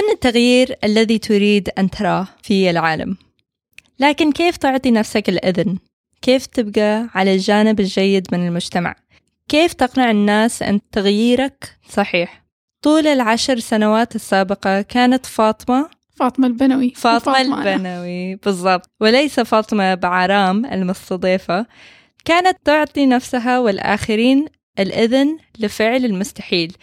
كن التغيير الذي تريد أن تراه في العالم لكن كيف تعطي نفسك الإذن؟ كيف تبقى على الجانب الجيد من المجتمع؟ كيف تقنع الناس أن تغييرك صحيح؟ طول العشر سنوات السابقة كانت فاطمة فاطمة البنوي فاطمة وفاطمة أنا. البنوي بالضبط وليس فاطمة بعرام المستضيفة كانت تعطي نفسها والآخرين الإذن لفعل المستحيل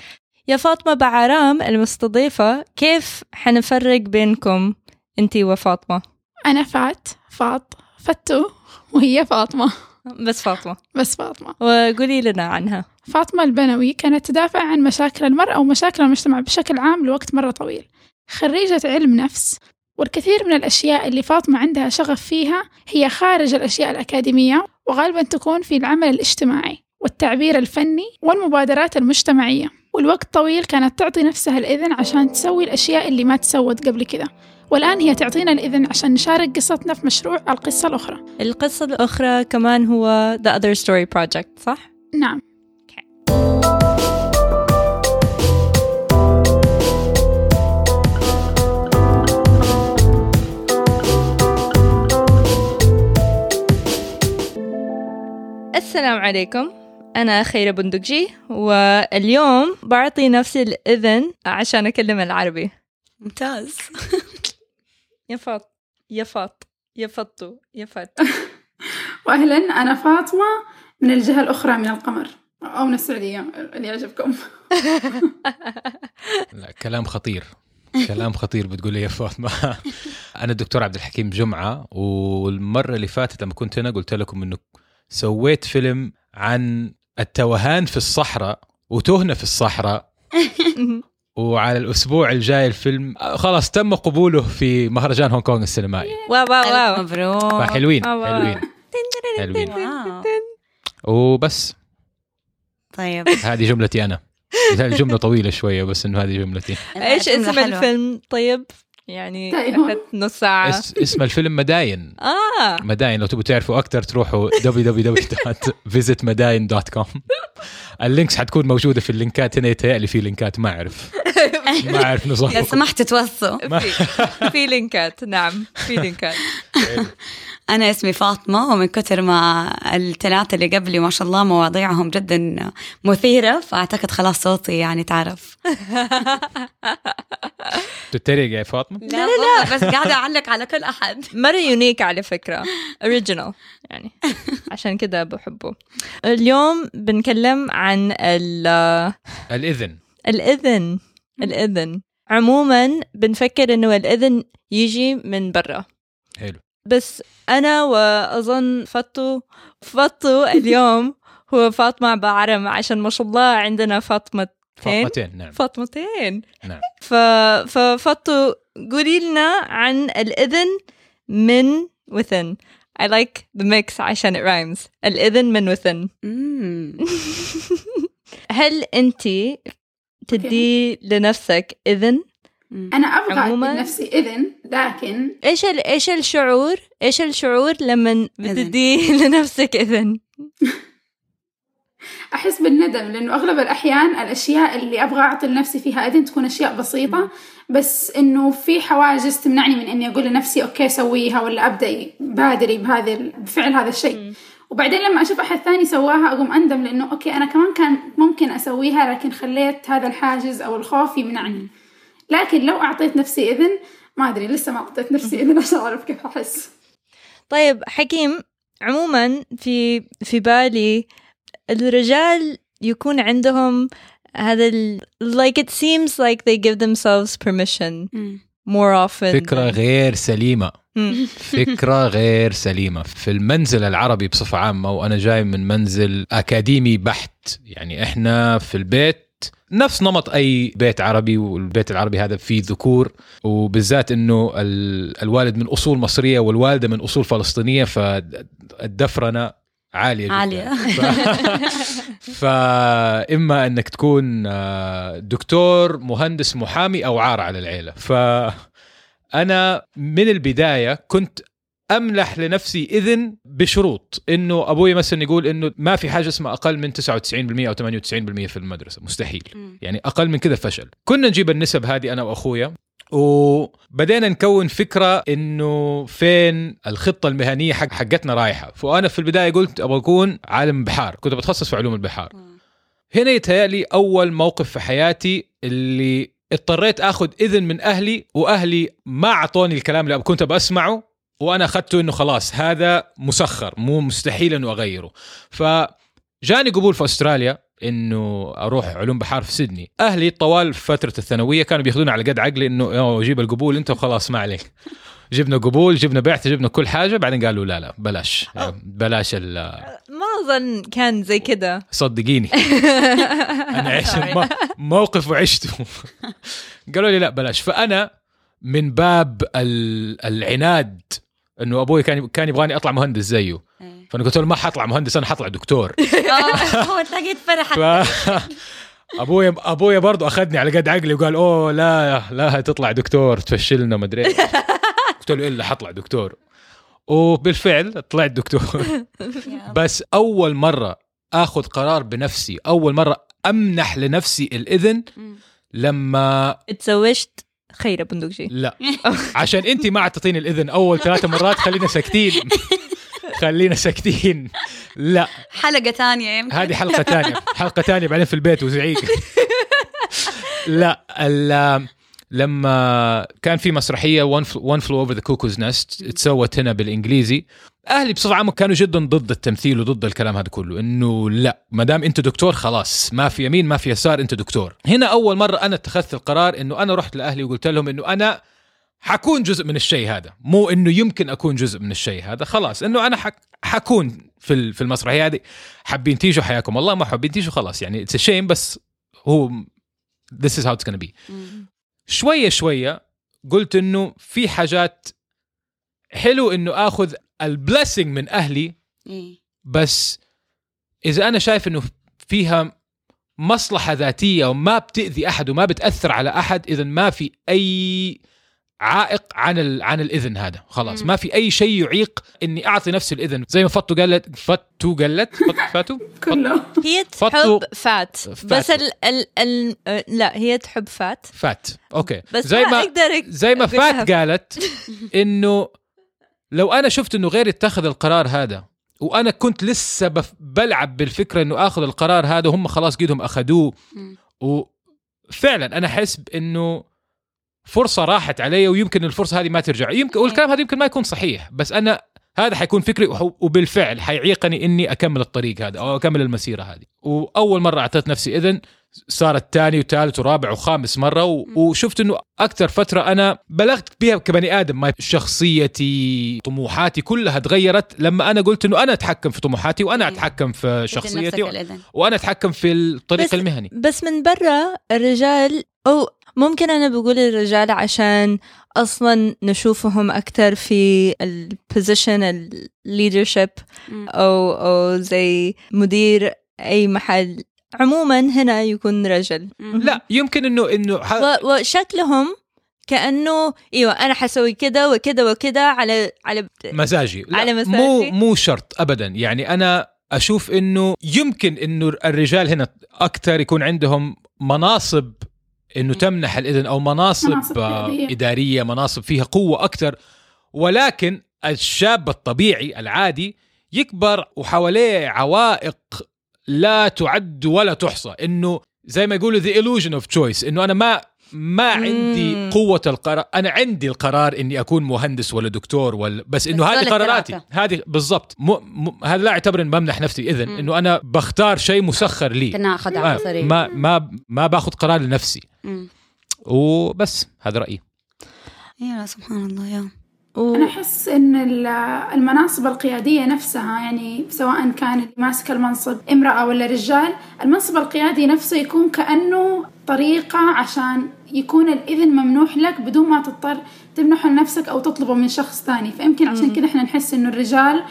يا فاطمة بعرام المستضيفة كيف حنفرق بينكم؟ أنتي وفاطمة. أنا فات فاط فتو وهي فاطمة. بس فاطمة. بس فاطمة. وقولي لنا عنها. فاطمة البنوي كانت تدافع عن مشاكل المرأة ومشاكل المجتمع بشكل عام لوقت مرة طويل. خريجة علم نفس والكثير من الأشياء اللي فاطمة عندها شغف فيها هي خارج الأشياء الأكاديمية وغالبا تكون في العمل الاجتماعي. والتعبير الفني والمبادرات المجتمعية. والوقت طويل كانت تعطي نفسها الإذن عشان تسوي الأشياء اللي ما تسوت قبل كده والآن هي تعطينا الإذن عشان نشارك قصتنا في مشروع القصة الأخرى. القصة الأخرى كمان هو The Other Story Project صح؟ نعم. السلام عليكم. أنا خيرة بندقجي واليوم بعطي نفسي الإذن عشان أكلم العربي. ممتاز. يا فاط يا فاط يا فطو يا وأهلا أنا فاطمة من الجهة الأخرى من القمر أو من السعودية اللي يعجبكم. لا كلام خطير. كلام خطير بتقول لي يا فاطمة. أنا الدكتور عبد الحكيم جمعة والمرة اللي فاتت لما كنت هنا قلت لكم إنه سويت فيلم عن التوهان في الصحراء وتهنا في الصحراء. وعلى الأسبوع الجاي الفيلم خلاص تم قبوله في مهرجان هونغ كونغ السينمائي. wow wow wow. مبروك. حلوين حلوين. wow. وبس. طيب. هذه جملتي أنا. الجمله طويلة شوية بس إنه هذه جملتي. إيش اسم. الفيلم؟ طيب؟ يعني طيب. أخذت نص ساعة. اس اسم الفيلم مداين. آه. مداين. لو تبغوا تعرفوا أكثر تروحوا www.visitmadain.com ال links حتكون موجودة في اللينكات هنا يتهيألي في لينكات. ما أعرف. ما أعرف لو نظام سمحت توصوا في, في لينكات. نعم في لينكات. أنا اسمي فاطمة ومن كثر ما الثلاثة اللي قبلي ما شاء الله مواضيعهم جدا مثيرة فأعتقد خلاص صوتي يعني تعرف. تتريق يا فاطمة؟ لا لا بس قاعدة أعلق على كل أحد. مرة unique على فكرة اوريجينال يعني. عشان كده بحبه. اليوم بنكلم عن ال- الإذن. الإذن الإذن. عموما بنفكر إنه الإذن يجي من برا. حلو. بس أنا وأظن فطو فطو اليوم هو فاطمة بعرم عشان ما شاء الله عندنا فاطمتين فاطمتين نعم. فاطمتين نعم. ف... ففطو قولي لنا عن الإذن من within I like the mix عشان it rhymes. الإذن من within. هل أنت تدي لنفسك إذن؟ أنا أبغى عموماً- أدي نفسي إذن لكن إيش ال... إيش الشعور؟ إيش الشعور لما بتدي لنفسك إذن؟ أحس بالندم لأنه أغلب الأحيان الأشياء اللي أبغى أعطي لنفسي فيها إذن تكون أشياء بسيطة بس إنه في حواجز تمنعني من إني أقول لنفسي okay سويها ولا أبدأ بادري بهذا بفعل هذا الشيء. وبعدين لما أشوف أحد ثاني سواها أقوم أندم لأنه أوكي أنا كمان كان ممكن أسويها لكن خليت هذا الحاجز أو الخوف يمنعني. لكن لو أعطيت نفسي إذن ما أدري لسه ما أعطيت نفسي إذن عشان أعرف كيف أحس. طيب حكيم عموما في في بالي الرجال يكون عندهم هذا ال... like it seems like they give themselves permission more often. فكرة غير سليمة. مم. فكرة غير سليمة. في المنزل العربي بصفة عامة وأنا جاي من منزل أكاديمي بحت يعني إحنا في البيت نفس نمط أي بيت عربي والبيت العربي هذا فيه ذكور وبالذات إنه ال- الوالد من أصول مصرية والوالدة من أصول فلسطينية فالدفرنة عالية جدا عالية. ف... فاما إنك تكون آه، دكتور مهندس محامي أو عار على العيلة فانا من البداية كنت أملح لنفسي إذن بشروط. إنه أبوي مثلا يقول إنه ما في حاجة اسمها أقل من 99% أو 98% في المدرسة مستحيل. مم. يعني أقل من كذا فشل. كنا نجيب النسب هذه أنا وأخويا وبدينا نكون فكرة إنه فين الخطة المهنية حق حقتنا رايحة. فأنا في البداية قلت أبغى أكون عالم بحار كنت بتخصص في علوم البحار. هنا يتهيألي أول موقف في حياتي اللي اضطريت آخذ إذن من أهلي وأهلي ما أعطوني الكلام اللي كنت بسمعه وأنا اخذته إنه خلاص هذا مسخر مو مستحيل إنه أغيره. فجاني قبول في أستراليا إنه أروح علوم بحار في سيدني. أهلي طوال فترة الثانوية كانوا بياخذوني على قد عقلي إنه "أوه، جيب القبول أنت وخلاص ما عليك. جبنا قبول جبنا بعثه جبنا كل حاجة بعدين قالوا لا لا بلاش. بلاش ال- ما أظن كان زي كده. صدقيني. أنا عشت مو- موقف وعشته قالوا لي لا بلاش. فأنا من باب ال- العناد انه أبوي كان كان يبغاني اطلع مهندس زيه. إيه. فأنا قلت له ما حطلع مهندس أنا حطلع دكتور. آه، هو تلاقيت فرحك ف ابويا ابويا برضه أخذني على قد عقلي وقال أوه لا لا تطلع دكتور تفشلنا مدري إيه. قلت له إلا حطلع دكتور. وبالفعل طلعت دكتور. بس أول مرة آخذ قرار بنفسي أول مرة أمنح لنفسي الإذن لما تزوجت خير بندقجي لا. عشان أنت ما تعطيني الإذن أول ثلاثة مرات خلينا ساكتين. خلينا ساكتين. لا. حلقة ثانية يمكن. هذه حلقة ثانية. حلقة ثانية بعدين في البيت وزعيق. لا ال- لما كان في مسرحية One Flew Over the Cuckoo's Nest اتسوت هنا بالإنجليزي. أهلي بصفة عامة كانوا جدا ضد التمثيل وضد الكلام هذا كله. إنه لا ما دام أنت دكتور خلاص ما في يمين ما في يسار أنت دكتور. هنا أول مرة أنا اتخذت القرار إنه أنا رحت لأهلي وقلت لهم إنه أنا حكون جزء من الشيء هذا. مو إنه يمكن أكون جزء من الشيء هذا. خلاص إنه أنا حك حكون في في المسرحية هذه. حابين تيجوا حياكم الله. ما حابين تيجوا خلاص. يعني it's shame بس هو this is how it's gonna be. مم. شوية شوية قلت إنه في حاجات حلو إنه آخذ البليسنج من أهلي إيه. بس إذا أنا شايف إنه فيها مصلحة ذاتية وما بتأذي أحد وما بتأثر على أحد إذا ما في أي عائق عن ال... عن الإذن هذا خلاص. ما في أي شيء يعيق إني أعطي نفسي الإذن زي ما فتو قالت فتو قالت فاتو كله هي تحب فات. بس ال ال ال لا هي تحب فات فات okay بس زي ما, ما أقدر زي ما. فات قالت إنه لو أنا شفت إنه غيري اتخذ القرار هذا وأنا كنت لسه بف- بلعب بالفكرة إنه آخذ القرار هذا وهم خلاص قيدهم أخذوه. وفعلا أنا احس بانه فرصة راحت علي ويمكن الفرصة هذه ما ترجع. يمكن والكلام هذا يمكن ما يكون صحيح بس أنا هذا حيكون فكري وبالفعل حيعيقني إني أكمل الطريق هذا أو أكمل المسيرة هذه. وأول مرة أعطيت نفسي إذن صارت ثاني وثالث ورابع وخامس مرة و... وشفت إنه أكثر فترة أنا بلغت بها كبني آدم ما شخصيتي طموحاتي كلها تغيرت لما أنا قلت إنه أنا أتحكم في طموحاتي وأنا أيوة. أتحكم في شخصيتي و... وأنا أتحكم في الطريق بس- المهني بس من برا الرجال أو ممكن أنا بقول الرجال عشان أصلا نشوفهم أكثر في ال position ال leadership. أو أو زي مدير أي محل عموما هنا يكون رجل. لا يمكن انه إنه ح... و- وشكلهم كأنه إيوه أنا حسوي كده وكده وكده على على مزاجي لا على مزاجي. مو مو شرط ابدا يعني أنا أشوف إنه يمكن إنه الرجال هنا أكثر يكون عندهم مناصب إنه تمنح الإذن أو مناصب, مناصب آه، قيادية. إدارية مناصب فيها قوة أكثر ولكن الشاب الطبيعي العادي يكبر وحواليه عوائق لا تعد ولا تحصى. إنه زي ما يقولوا the illusion of choice. إنه أنا ما ما عندي مم. قوة القرار. أنا عندي القرار إني أكون مهندس ولا دكتور ولا بس إنه هذه قراراتي. هذه بالضبط. م... م... هذا لا أعتبر إن بمنح نفسي إذن. إنه أنا بختار شيء مسخر لي. تناقض ما ما ما, ما باخذ قرار لنفسي. مم. وبس. هذا رأيي. يا سبحان الله يا. و... أنا أحس إن ال- المناصب القيادية نفسها يعني سواء كان اللي ماسك المنصب امرأة ولا رجال المنصب القيادي نفسه يكون كأنه طريقة عشان يكون الإذن ممنوح لك بدون ما تضطر تمنحه لنفسك أو تطلبه من شخص ثاني. فيمكن عشان كده إحنا نحس إنه الرجال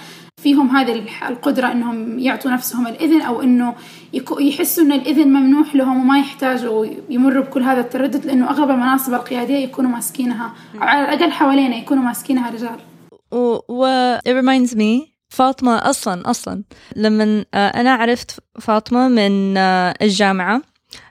فيهم هذه القدرة إنهم يعطوا نفسهم الإذن أو إنه يكو- يحسوا إن الإذن ممنوح لهم وما يحتاجوا يمروا بكل هذا التردد لأنه أغلب المناصب القيادية يكونوا ماسكينها أو على الأقل حوالينا يكونوا ماسكينها رجال و, و it reminds me فاطمة أصلا أصلا لما آه، أنا عرفت فاطمة من آه، الجامعة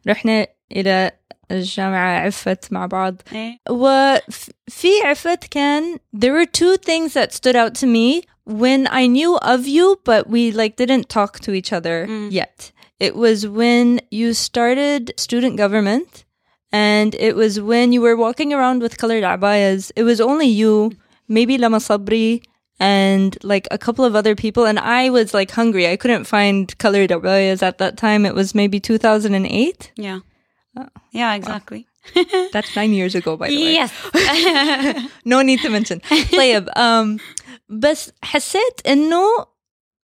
رحنا إلى الجامعة عفت مع بعض إيه. وفي عفت كان there were two things that stood out to me when I knew of you, but we like didn't talk to each other mm. yet. It was when you started student government, and it was when you were walking around with colored abayas. It was only you, maybe Lama Sabri, and like a couple of other people. And I was like hungry. I couldn't find colored abayas at that time. It was maybe 2008. Yeah. Oh. Yeah, exactly. Wow. That's nine years ago, by the way. Yes. no need to mention. Playab, um, بس حسيت انه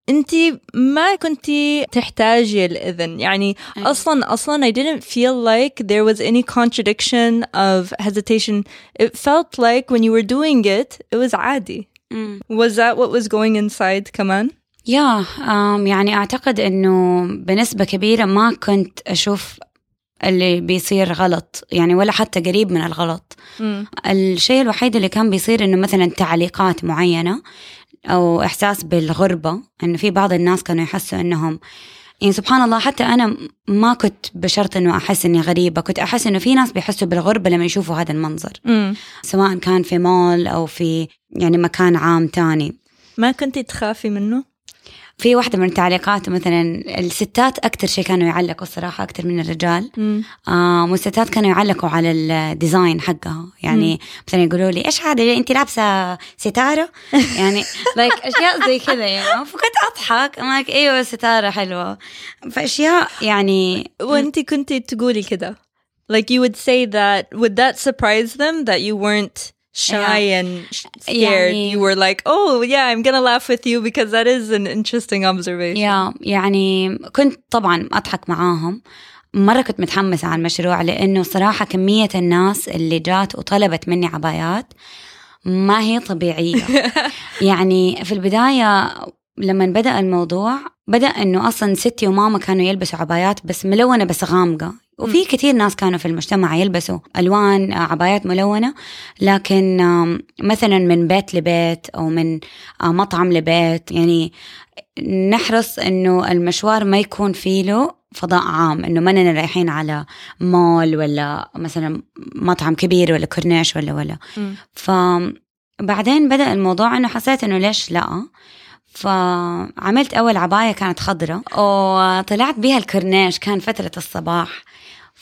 انت ما كنتي تحتاجي الاذن يعني أيوة. أصلا أصلا I didn't feel like there was any contradiction of hesitation it felt like when you were doing it it was عادي Mm. was that what was going inside كمان يا um, يعني أعتقد أنه بنسبة كبيرة ما كنت أشوف اللي بيصير غلط. يعني ولا حتى قريب من الغلط. الشيء الوحيد اللي كان بيصير إنه مثلا تعليقات معينة أو إحساس بالغربة إنه في بعض الناس كانوا يحسوا إنهم يعني سبحان الله حتى أنا ما كنت بشرط إنه أحس إني غريبة. كنت أحس إنه في ناس بيحسوا بالغربة لما يشوفوا هذا المنظر. مم. سواء كان في مول أو في يعني مكان عام تاني. ما كنتي تخافي منه؟ في واحدة من التعليقات مثلا الستات أكتر شيء كانوا يعلقوا الصراحة أكتر من الرجال. مم. آه والستات كانوا يعلقوا على الديزاين حقها. يعني مثلا يقولوا لي إيش هذا؟ انت لابسة ستارة؟ يعني لايك أشياء زي كذا يعني. فكنت أضحك. I'm like أيوه ستارة حلوة. فأشياء يعني وانت كنتي تقولي كده like you would say that would that surprise them that you weren't shy and sh- scared. يعني- you were like oh yeah I'm gonna laugh with you because that is an interesting observation. يا يعني كنت طبعا أضحك معاهم. مرة كنت متحمسة على المشروع لأنه صراحة كمية الناس اللي جات وطلبت مني عبايات ما هي طبيعية. يعني في البداية لما بدأ الموضوع بدأ أنه أصلا ستي وماما كانوا يلبسوا عبايات بس ملونة بس غامقة. وفي كثير ناس كانوا في المجتمع يلبسوا ألوان آه، عبايات ملونة. لكن مثلا من بيت لبيت أو من آه، مطعم لبيت يعني نحرص إنه المشوار ما يكون فيه له فضاء عام إنه ما اننا رايحين على مول ولا مثلا مطعم كبير ولا كورنيش ولا ولا. فبعدين بدأ الموضوع إنه حسيت إنه ليش لا؟ فعملت أول عباية كانت خضراء وطلعت بيها الكورنيش كان فترة الصباح.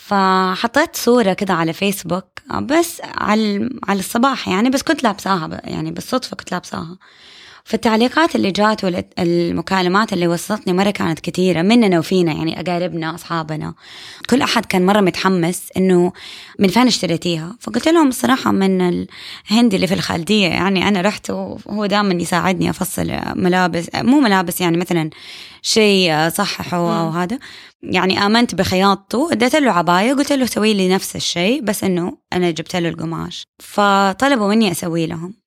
فحطيت صورة كده على فيسبوك بس على على الصباح يعني بس كنت لابساها يعني بالصدفة كنت لابساها. فالتعليقات اللي جات والمكالمات اللي وصلتني مرة كانت كثيرة مننا وفينا يعني أقاربنا أصحابنا. كل أحد كان مرة متحمس إنه من فين اشتريتيها؟ فقلت لهم الصراحة من الهندي اللي في الخالدية يعني أنا رحت وهو دائما يساعدني أفصل ملابس مو ملابس يعني مثلا شيء صححه أو هذا. يعني آمنت بخياطته اديت له عباية قلت له سوي لي نفس الشيء بس إنه أنا جبت له القماش. فطلبوا مني أسوي لهم.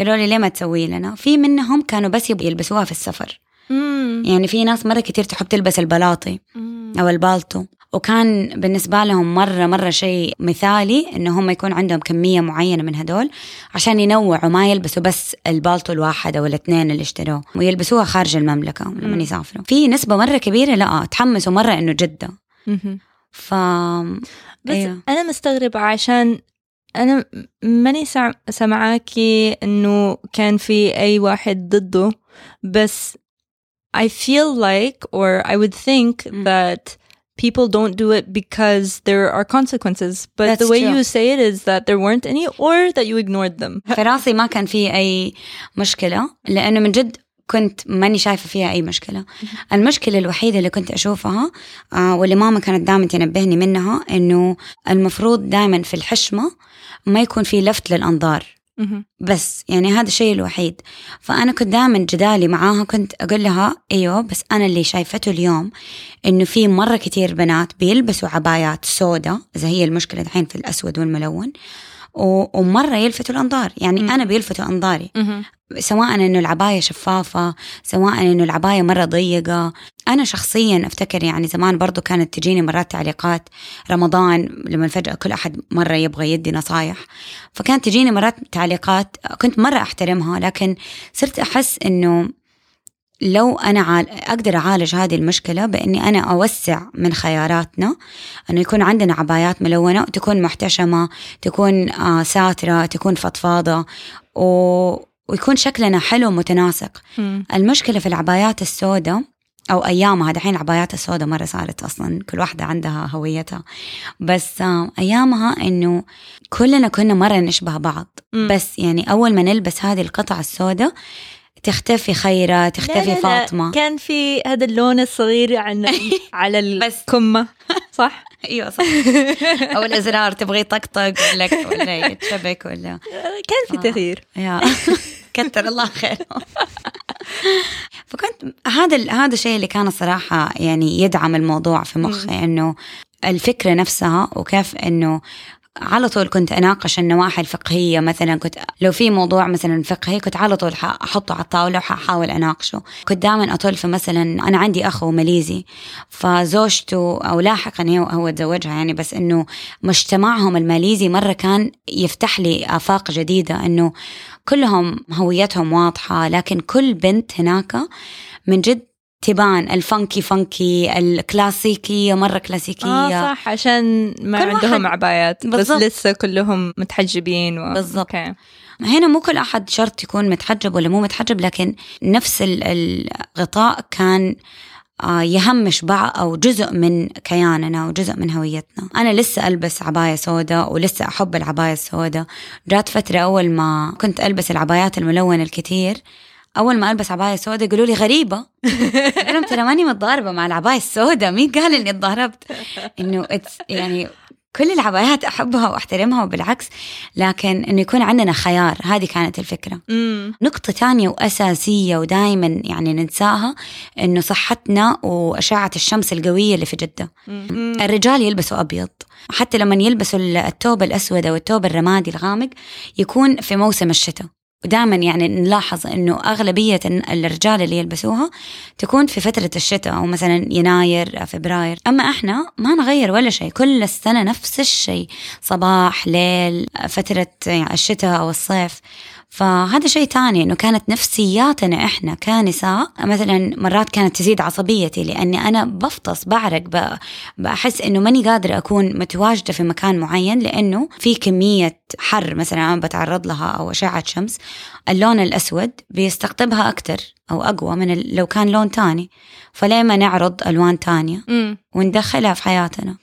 قالوا لي ليه ما تسوي لنا في منهم كانوا بس يبغوا يلبسوها في السفر مم. يعني في ناس مرة كتير تحب تلبس البلاطي مم. أو البالطو وكان بالنسبة لهم مرة مرة شيء مثالي إنه هم يكون عندهم كمية معينة من هدول عشان ينوعوا ما يلبسوا بس البالطو الواحد أو الاثنين اللي اشتروه ويلبسوها خارج المملكة لما. يسافروا في نسبة مرة كبيرة لا تحمسوا مرة إنه جدة. ف بس أيوه. أنا مستغربة عشان أنا ماني سمعاكي إنه كان في أي واحد ضده بس I feel like or I would think Mm. that people don't do it because there are consequences but the That's way true. you say it is that there weren't any or that you ignored them في راسي ما كان في أي مشكلة لأنه من جد كنت ماني شايفة فيها أي مشكلة المشكلة الوحيدة اللي كنت أشوفها آه واللي ماما كانت دائما تنبهني منها إنه المفروض دائما في الحشمة ما يكون في لفت للأنظار. بس يعني هذا الشيء الوحيد. فأنا كنت دائما جدالي معاها كنت أقول لها أيوه بس أنا اللي شايفته اليوم إنه في مرة كتير بنات بيلبسوا عبايات سوداء إذا هي المشكلة الحين في الأسود والملون. و- ومرة يلفتوا الأنظار يعني مم. أنا بيلفتوا أنظاري مهم. سواء إنه العباية شفافة سواء إنه العباية مرة ضيقة أنا شخصيا أفتكر يعني زمان برضو كانت تجيني مرات تعليقات رمضان لما فجأة كل أحد مرة يبغى يدي نصايح فكانت تجيني مرات تعليقات كنت مرة أحترمها لكن صرت أحس إنه لو أنا عال... أقدر أعالج هذه المشكلة بإني أنا أوسع من خياراتنا إنه يكون عندنا عبايات ملونة تكون محتشمة تكون آه ساترة تكون فضفاضة و... ويكون شكلنا حلو متناسق مم. المشكلة في العبايات السوداء أو أيامها دحين العبايات السوداء مرة صارت أصلا كل واحدة عندها هويتها بس آه أيامها إنه كلنا كنا مرة نشبه بعض مم. بس يعني أول ما نلبس هذه القطعه السوداء تختفي خيرة تختفي لا لا لا. فاطمة كان في هذا اللون الصغير عن على بس. الكمة صح؟ أيوه صح أو الأزرار تبغي يطقطق ولا ولا يتشبك ولا كان في آه. تغيير يا كتر الله خيره فكنت هذا هذا الشيء اللي كان الصراحه يعني يدعم الموضوع في مخي إنه الفكرة نفسها وكيف إنه على طول كنت أناقش النواحي الفقهية مثلا كنت لو في موضوع مثلا فقهي كنت على طول أحطه على الطاولة وحأحاول أناقشه. كنت دائما اطل في مثلا أنا عندي اخو ماليزي فزوجته أو لاحقا هو هو تزوجها يعني بس إنه مجتمعهم الماليزي مرة كان يفتح لي آفاق جديدة إنه كلهم هويتهم واضحة لكن كل بنت هناك من جد تبان ال funky funky الكلاسيكية مرة كلاسيكية آه صح عشان ما عندهم عبايات بس. لسه كلهم متحجبين و... بالضبط. okay هنا مو كل أحد شرط يكون متحجب ولا مو متحجب لكن نفس ال- الغطاء كان آه، يهمش بعض أو جزء من كياننا وجزء من هويتنا أنا لسه ألبس عباية سوداء ولسه أحب العباية السوداء جات فترة أول ما كنت ألبس العبايات الملونة الكتير أول ما ألبس عباية سوداء يقولوا لي غريبة. قلت لهم ترى ماني متضاربة مع العباية السوداء. مين قال إني تضاربت إنه it's يعني كل العبايات أحبها وأحترمها وبالعكس لكن إنه يكون عندنا خيار. هذه كانت الفكرة. امم نقطة تانية وأساسية ودائما يعني ننساها إنه صحتنا وأشعة الشمس القوية اللي في جدة. الرجال يلبسوا أبيض. حتى لما يلبسوا الثوب الأسود أو الثوب الرمادي الغامق يكون في موسم الشتاء. ودائما يعني نلاحظ إنه أغلبية الرجال اللي يلبسوها تكون في فترة الشتاء أو مثلا يناير فبراير. أما إحنا ما نغير ولا شيء كل السنة نفس الشيء صباح ليل فترة الشتاء أو الصيف. فهذا شيء تاني إنه كانت نفسياتنا إحنا كنساء مثلا مرات كانت تزيد عصبيتي لأني أنا بفطس بعرق بحس إنه ماني قادرة أكون متواجدة في مكان معين لأنه في كمية حر مثلا أنا بتعرض لها أو أشعة شمس اللون الأسود بيستقطبها أكثر أو أقوى من لو كان لون تاني. فليه ما نعرض ألوان تانية امم وندخلها في حياتنا.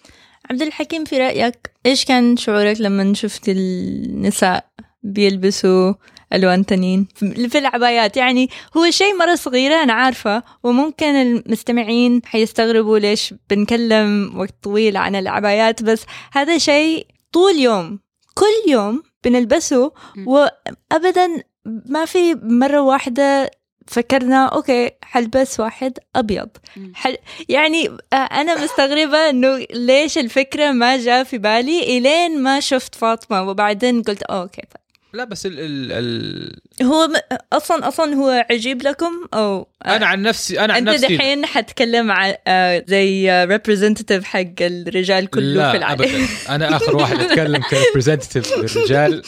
عبد الحكيم في رأيك إيش كان شعورك لما شفت النساء بيلبسوا ألوان تانيين في العبايات يعني هو شيء مرة صغيرة أنا عارفة وممكن المستمعين حيستغربوا ليش بنكلم وقت طويل عن العبايات بس هذا شيء طول يوم كل يوم بنلبسه. وابدا ما في مرة واحدة فكرنا أوكي حلبس واحد أبيض. حل يعني أنا مستغربة إنه ليش الفكرة ما جاء في بالي إلين ما شفت فاطمة وبعدين قلت okay طيب لا بس ال ال ال هو م- أصلا أصلا هو عجيب لكم أو أنا عن نفسي أنا عن أنت نفسي دحين حتكلم عن آه، زي representative حق الرجال كله لا في العالم. ابدا. أنا آخر واحد أتكلم ك representative للرجال.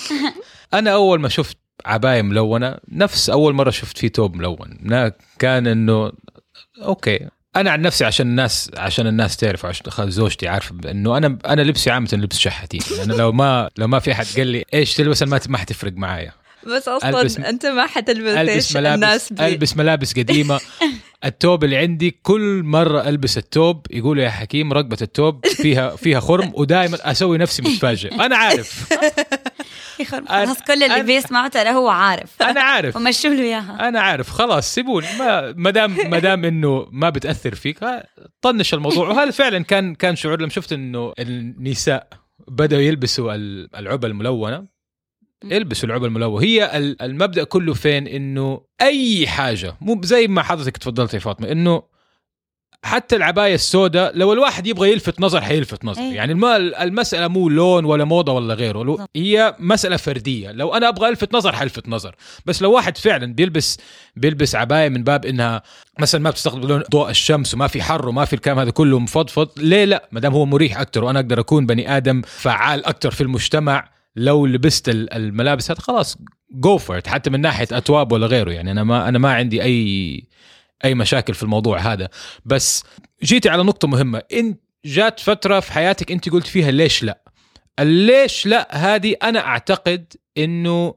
أنا أول ما شفت عباية ملونة نفس أول مرة شفت فيه توب ملون. كان إنه okay. أنا عن نفسي عشان الناس عشان الناس تعرف عشان زوجتي عارفة إنه أنا أنا لبسي عامة لبس شحاتين. لأنه لو ما لو ما في أحد قال لي إيش تلبس أنا ما ما حتفرق معايا. بس أصلا ألبس- أنت ما حتلبس ألبس إيش الناس ملابس بي... ألبس ملابس قديمة. التوب اللي عندي كل مرة ألبس التوب يقولوا يا حكيم رقبة التوب فيها فيها خرم ودائما أسوي نفسي متفاجئ. أنا عارف. خلاص كل اللي بيسمعه ترى هو عارف. أنا عارف. ومشوا له إياها. أنا عارف. خلاص سيبوني ما ما دام ما دام إنه ما بتأثر فيك طنش الموضوع. وهذا فعلا كان كان شعور. لما شفت إنه النساء بدأوا يلبسوا ال- العبى الملونة يلبسوا العبى الملونة. هي ال- المبدأ كله فين؟ إنه أي حاجة. مو زي ما حضرتك تفضلت يا فاطمة إنه حتى العباية السوداء لو الواحد يبغى يلفت نظر حيلفت نظر. أي. يعني المسألة مو لون ولا موضة ولا غيره لو-. هي مسألة فردية. لو أنا أبغى ألفت نظر حلفت نظر. بس لو واحد فعلا بيلبس بيلبس عباية من باب إنها مثلا ما بتستخدم لون ضوء الشمس وما في حر وما في الكلام هذا كله مفضفض ليه لا؟ ما دام هو مريح أكثر وأنا أقدر أكون بني آدم فعال أكثر في المجتمع لو لبست ال- الملابس هذا خلاص جو فور حتى من ناحية أتواب ولا غيره. يعني أنا ما أنا ما عندي أي أي مشاكل في الموضوع هذا. بس جيتي على نقطة مهمة. إن جات فترة في حياتك أنت قلت فيها ليش لا؟ الليش لا هذه أنا أعتقد إنه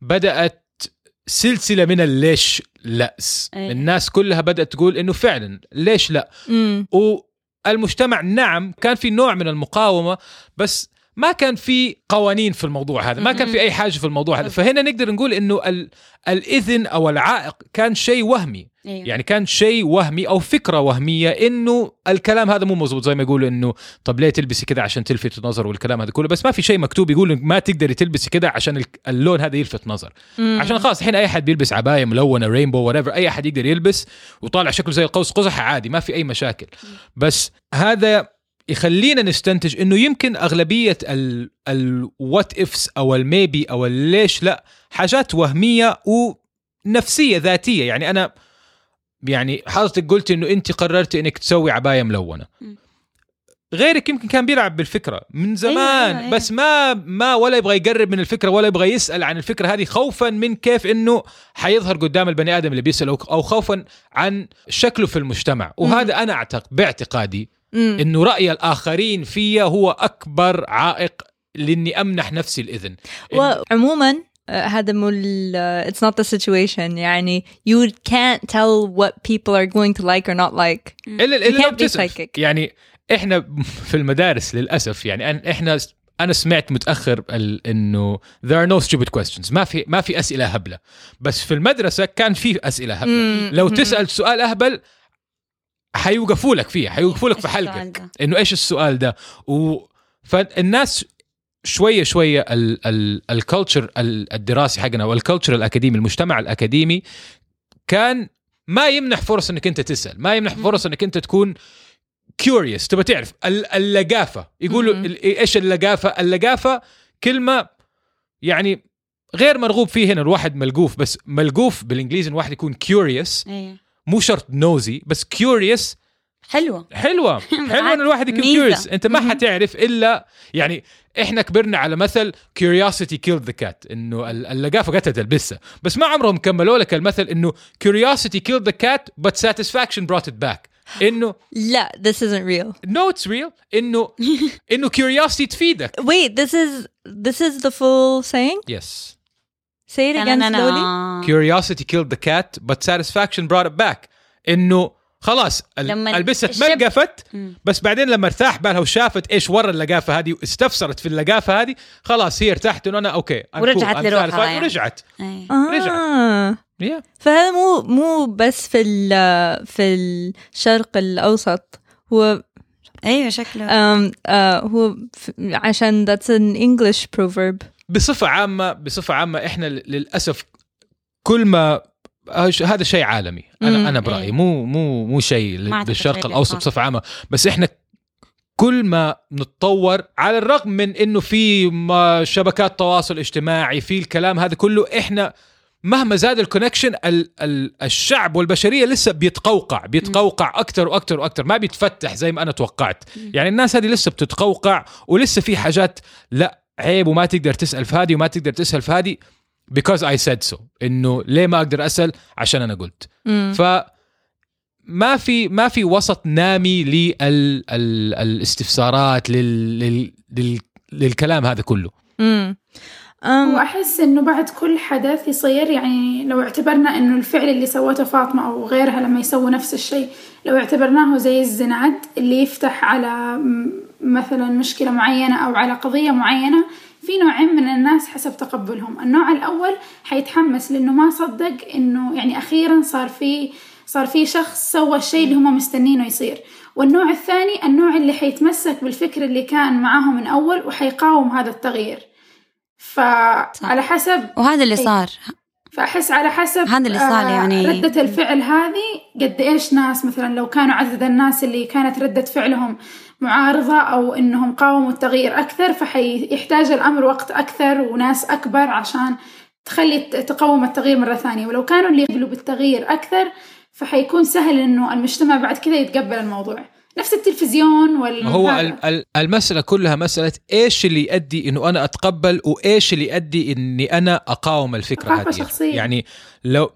بدأت سلسلة من الليش لأس. أي. الناس كلها بدأت تقول إنه فعلا ليش لا؟ مم. والمجتمع نعم كان في نوع من المقاومة بس ما كان في قوانين في الموضوع هذا ما كان في أي حاجة في الموضوع هذا. فهنا نقدر نقول إنه ال- الإذن أو العائق كان شيء وهمي. أيوة. يعني كان شيء وهمي أو فكرة وهمية إنه الكلام هذا مو مزبوط زي ما يقولوا إنه طب ليه تلبسي كذا عشان تلفت النظر والكلام هذا كله بس ما في شيء مكتوب يقول ما تقدري تلبسي كذا عشان ال- اللون هذا يلفت نظر مم. عشان خلاص الحين أي أحد بيلبس عباية ملونة رينبو whatever أي أحد يقدر يلبس وطالع شكله زي القوس قزح عادي ما في أي مشاكل بس هذا يخلينا نستنتج إنه يمكن أغلبية الوات افس أو الميبي أو الليش لا حاجات وهمية ونفسية ذاتية يعني أنا يعني حضرتك قلت إنه أنت قررتي إنك تسوي عباية ملونة. غيرك يمكن كان بيلعب بالفكرة من زمان أيوة، أيوة. بس ما ما ولا يبغى يقرب من الفكرة ولا يبغى يسأل عن الفكرة هذه خوفا من كيف إنه حيظهر قدام البني آدم اللي بيسأل أو خوفا عن شكله في المجتمع وهذا أنا اعتقد باعتقادي. إنه رأي الآخرين فيا هو أكبر عائق لأني أمنح نفسي الإذن وعموما هذا مو ال- it's not the situation. يعني you can't tell what people are going to like or not like. الا you الا لو بتسأل. psychic. يعني إحنا في المدارس للأسف يعني أن- إحنا أنا سمعت متأخر إنه there are no stupid questions. ما في ما في أسئلة هبلة. بس في المدرسة كان في أسئلة هبلة. مم. لو مم. تسأل سؤال أهبل حيوقفوا لك فيه حيوقفوا لك في حلقك؟ إنه إيش السؤال ده؟ و فالناس شوية شوية ال culture الدراسي حقنا وال culture الأكاديمي المجتمع الأكاديمي كان ما يمنح فرص إنك أنت تسأل ما يمنح فرص إنك أنت تكون curious تبغى تعرف ال- اللقافة يقولوا إيش اللقافة؟ اللقافة كلمة يعني غير مرغوب فيه هنا الواحد ملقوف بس ملقوف بالإنجليزي الواحد يكون curious أيوة. مو شرط nosy بس curious حلوة. حلوة. حلوة إن الواحد يكون curious أنت ما حتعرف إلا يعني إحنا كبرنا على مثل curiosity killed the cat إنه اللقافة قتلت البسة. بس ما عمرهم كملوا لك المثل إنه curiosity killed the cat بس satisfaction brought it back إنه لا this isn't real. No it's real. إنه إنه curiosity تفيدك. Wait this is this is the full saying? Yes. Say it again slowly. Curiosity killed the cat but satisfaction brought it back. إنه خلاص لما البسه الشب- تملقفت مم. بس بعدين لما ارتاح بالها وشافت إيش ورا اللقافة هذه واستفسرت في اللقافة هذه خلاص هي ارتاحت إنه أنا أوكي ورجعت cool, لروحها يعني. ورجعت. آه. yeah. فهذا مو مو بس في ال- في الشرق الأوسط هو أيوه شكله um, uh, هو عشان that's an English proverb بصفة عامة بصفة عامة إحنا للأسف كل ما هذا شيء عالمي. أنا مم. أنا برأيي. إيه. مو مو مو شيء بالشرق الأوسط. بصفة عامة. بس إحنا كل ما نتطور على الرغم من إنه في شبكات تواصل اجتماعي في الكلام هذا كله إحنا مهما زاد الكونكشن ال ال الشعب والبشرية لسه بيتقوقع بيتقوقع أكثر وأكثر وأكثر ما بيتفتح زي ما أنا توقعت. يعني الناس هذه لسه بتتقوقع ولسه في حاجات لا عيب وما تقدر تسأل في هذه وما تقدر تسأل في هذه. Because I said so إنه ليه ما أقدر أسأل عشان أنا قلت مم. ف ما في ما في وسط نامي للاستفسارات لل, لل, لل, للكلام هذا كله مم. um, وأحس إنه بعد كل حدث يصير يعني لو اعتبرنا إنه الفعل اللي سوته فاطمة أو غيرها لما يسووا نفس الشيء لو اعتبرناه زي الزناد اللي يفتح على مثلا مشكلة معينة أو على قضية معينة في نوعين من الناس حسب تقبلهم. النوع الأول حيتحمس لأنه ما صدق إنه يعني أخيرا صار في صار في شخص سوى الشيء اللي هم مستنينه يصير. والنوع الثاني النوع اللي حيتمسك بالفكر اللي كان معاهم من أول وحيقاوم هذا التغيير. فعلى حسب وهذا اللي أي. صار. فأحس على حسب هذا اللي صار آه، يعني. ردة الفعل هذه قد إيش ناس مثلا لو كانوا عدد الناس اللي كانت ردة فعلهم معارضة أو إنهم قاوموا التغيير أكثر فحيحتاج الأمر وقت أكثر وناس أكبر عشان تخلي ت- تقوم التغيير مرة ثانية ولو كانوا اللي يقبلوا بالتغيير أكثر فحيكون سهل إنه المجتمع بعد كذا يتقبل الموضوع نفس التلفزيون وال هو المسألة كلها مسألة إيش اللي يؤدي إنه أنا أتقبل وإيش اللي يؤدي إني أنا أقاوم الفكرة هذه شخصية. يعني لو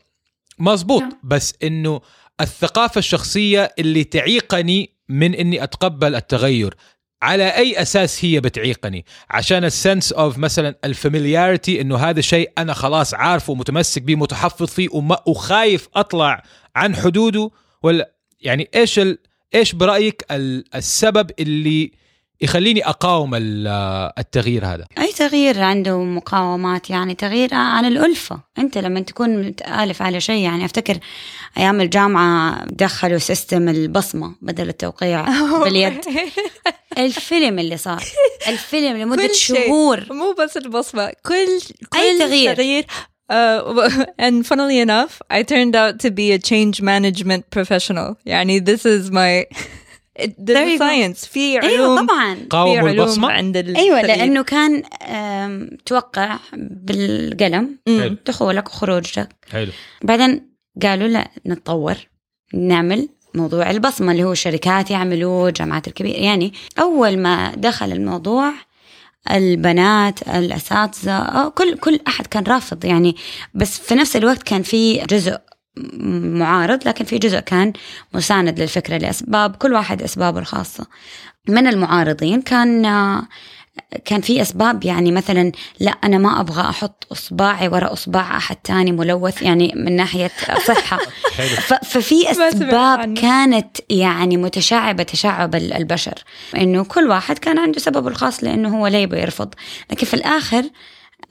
مزبوط نعم. بس إنه الثقافة الشخصية اللي تعيقني من إني أتقبل التغير. على أي أساس هي بتعيقني؟ عشان ال sense of مثلا ال familiarity إنه هذا شيء أنا خلاص عارفه ومتمسك به متحفظ فيه وما وخايف أطلع عن حدوده ولا يعني إيش ال... إيش برأيك ال- السبب اللي يخليني أقاوم ال- التغيير هذا. أي تغيير عنده مقاومات؟ يعني تغيير عن الألفة. أنت لما تكون متآلف على شيء يعني أفتكر أيام الجامعة دخلوا سيستم البصمة بدل التوقيع باليد. الفيلم اللي صار. الفيلم شيء. شهور. مو بس البصمة كل كل أي تغيير. تغيير uh, and funnily enough I turned out to be a change management professional. يعني this is my science. في أيوة علوم طبعا. في البصمة؟ عند ال أيوة لأنه كان توقع بالقلم حلو. دخولك وخروجك. حلو. بعدين قالوا لا نتطور نعمل موضوع البصمة اللي هو الشركات يعملوه الجامعات الكبيرة. يعني أول ما دخل الموضوع البنات الأساتذة آه، كل كل أحد كان رافض يعني. بس في نفس الوقت كان في جزء معارض لكن في جزء كان مساند للفكرة لأسباب كل واحد أسبابه الخاصة. من المعارضين كان كان في أسباب يعني مثلا لا أنا ما أبغى أحط إصبعي ورا إصبع أحد تاني ملوث يعني من حلو. ف- ففي عنه. كانت يعني متشعبة تشعب ال- البشر. إنه كل واحد كان عنده سببه الخاص لأنه هو ليه يبغى يرفض. لكن في الآخر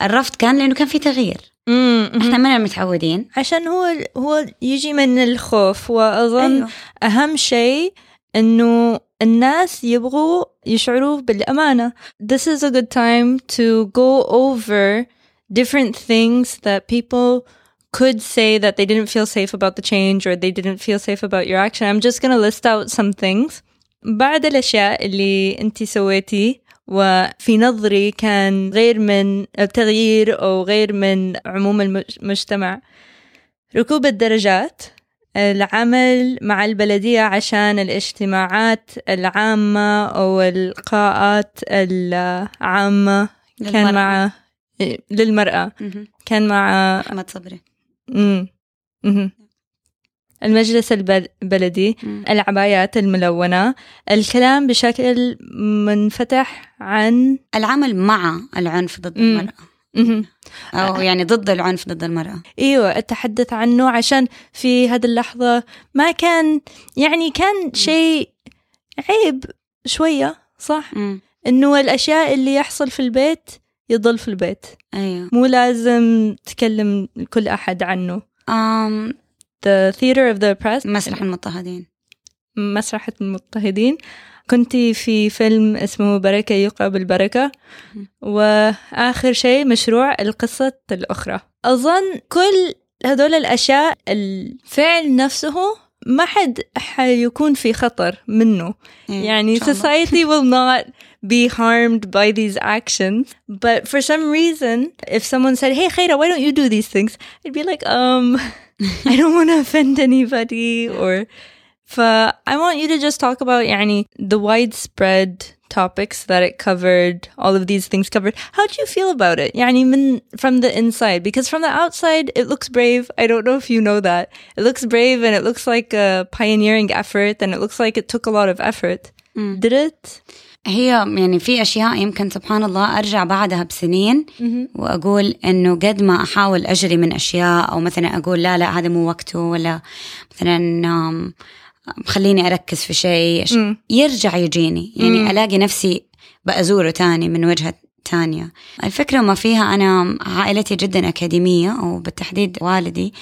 الرفض كان لأنه كان في تغيير. إحنا ما متعودين عشان هو هو يجي من الخوف وأظن أيوة. أهم شيء إنه الناس يبغوا يشعروا بالأمانة. This is a good time to go over different things that people could say that they didn't feel safe about the change or they didn't feel safe about your action. I'm just gonna list out some things. بعد الأشياء اللي أنت سويتي وفي نظري كان غير من التغيير أو غير من عموم المجتمع ركوب الدرجات العمل مع البلدية عشان الاجتماعات العامة أو اللقاءات العامة كان للمرأة. مع للمرأة مهم. كان مع أحمد صبري. المجلس البل- البلدي. العبايات الملونة الكلام بشكل منفتح عن العمل مع العنف ضد. المرأة مهم. أو يعني ضد العنف ضد المرأة أيوه التحدث عنه عشان في هذه اللحظة ما كان يعني كان شيء عيب شوية صح مم. إنه الأشياء اللي يحصل في البيت يضل في البيت أيوه مو لازم تكلم كل أحد عنه أم The Theater of the Oppressed مسرح المضطهدين. مسرح المضطهدين. كنت في فيلم اسمه بركة يقرب البركة. وآخر شيء مشروع القصة الأخرى. أظن كل هذول الأشياء الفعل نفسه ما حد حيكون في خطر منه. إيه، يعني society will not be harmed by these actions. But for some reason if someone said hey Khaira why don't you do these things? I'd be like um I don't want to offend anybody or ف I want you to just talk about يعني the widespread topics that it covered all of these things covered how do you feel about it يعني من from the inside because from the outside it looks brave I don't know if you know that it looks brave and it looks like a pioneering effort and it looks like it took a lot of effort مم. did it هي يعني في أشياء يمكن سبحان الله أرجع بعدها بسنين وأقول إنه قد ما أحاول أجري من أشياء أو مثلا أقول لا لا هذا مو وقته ولا مثلا خليني أركز في شيء. يرجع يجيني يعني مم. ألاقي نفسي بأزوره تاني من وجهة تانية الفكرة ما فيها أنا عائلتي جدا أكاديمية وبالتحديد والدي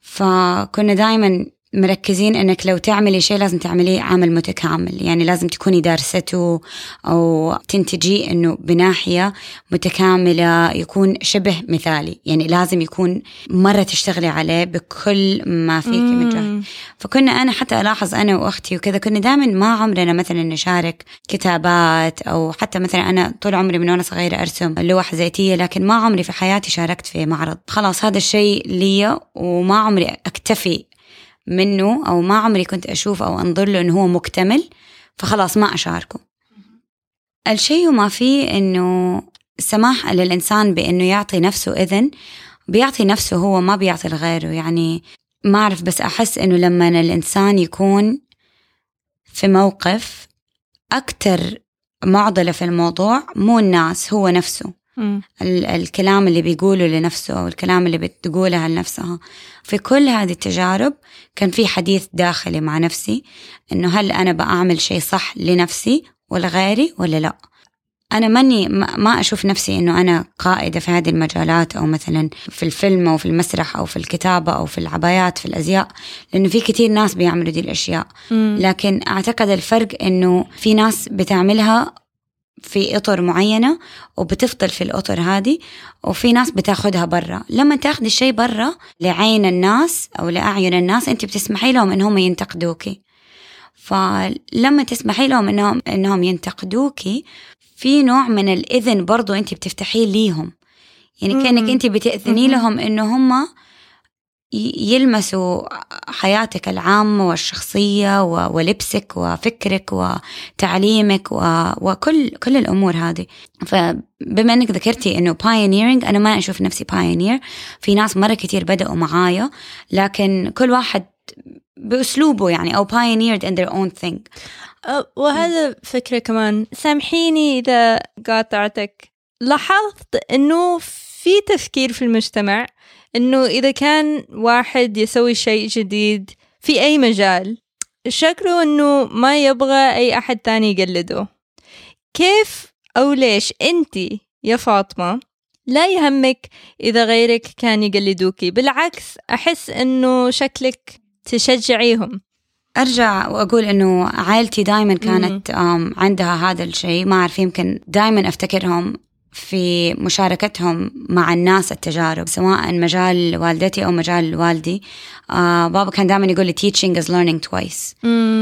فكنا دائما مركزين إنك لو تعملي شيء لازم تعمليه عمل متكامل. يعني لازم تكوني دارسته أو تنتجيه إنه بناحية متكاملة يكون شبه مثالي. يعني لازم يكون مرة تشتغلي عليه بكل ما فيك من جهد فكنا أنا حتى ألاحظ أنا وأختي وكذا كنا دائما ما عمرنا مثلا نشارك كتابات أو حتى مثلا أنا طول عمري من وأنا صغيرة أرسم لوح زيتية لكن ما عمري في حياتي شاركت في معرض. خلاص هذا الشيء لي وما عمري أكتفي منه أو ما عمري كنت أشوف أو أنظر له إنه هو مكتمل فخلاص ما أشاركه. الشيء وما فيه إنه السماح للإنسان بإنه يعطي نفسه إذن بيعطي نفسه هو ما بيعطي لغيره. يعني ما أعرف بس أحس إنه لما الإنسان يكون في موقف أكتر معضلة في الموضوع مو الناس هو نفسه. ال- الكلام اللي بيقوله لنفسه أو الكلام اللي بتقولها لنفسها. في كل هذه التجارب كان في حديث داخلي مع نفسي إنه هل أنا بعمل شيء صح لنفسي ولا غيري ولا لا؟ أنا ماني ما ما أشوف نفسي إنه أنا قائدة في هذه المجالات أو مثلا في الفيلم أو في المسرح أو في الكتابة أو في العبايات في الأزياء لأنه في كتير ناس بيعملوا دي الأشياء. مم. لكن أعتقد الفرق إنه في ناس بتعملها في إطر معينة وبتفضل في الأطر هذه وفي ناس بتاخدها برا لما تاخدي الشيء برا لعين الناس أو لأعين الناس أنت بتسمحي لهم إنهم ينتقدوكي فلما تسمحي لهم إنهم إنهم ينتقدوكي في نوع من الإذن برضو أنت بتفتحيه ليهم يعني. أنت بتأذني مهم. لهم إنه هم يلمسوا حياتك العامة والشخصية ولبسك وفكرك وتعليمك وكل كل الأمور هذه. فبما أنك ذكرتي أنه pioneering أنا ما أشوف نفسي pioneer. في ناس مرة كتير بدأوا معايا لكن كل واحد بأسلوبه يعني أو pioneered in their own thing. وهذا فكرة كمان. سامحيني إذا قاطعتك. لاحظت إنه في تفكير في المجتمع. إنه إذا كان واحد يسوي شيء جديد في أي مجال شكله إنه ما يبغى أي أحد تاني يقلده. كيف أو ليش أنت يا فاطمة لا يهمك إذا غيرك كان يقلدوكي بالعكس أحس إنه شكلك تشجعيهم. أرجع وأقول إنه عائلتي دائما كانت عندها هذا الشيء ما أعرف يمكن دائما أفتكرهم في مشاركتهم مع الناس التجارب سواء مجال والدتي أو مجال والدي. آه بابا كان دائما يقول لي teaching is learning twice.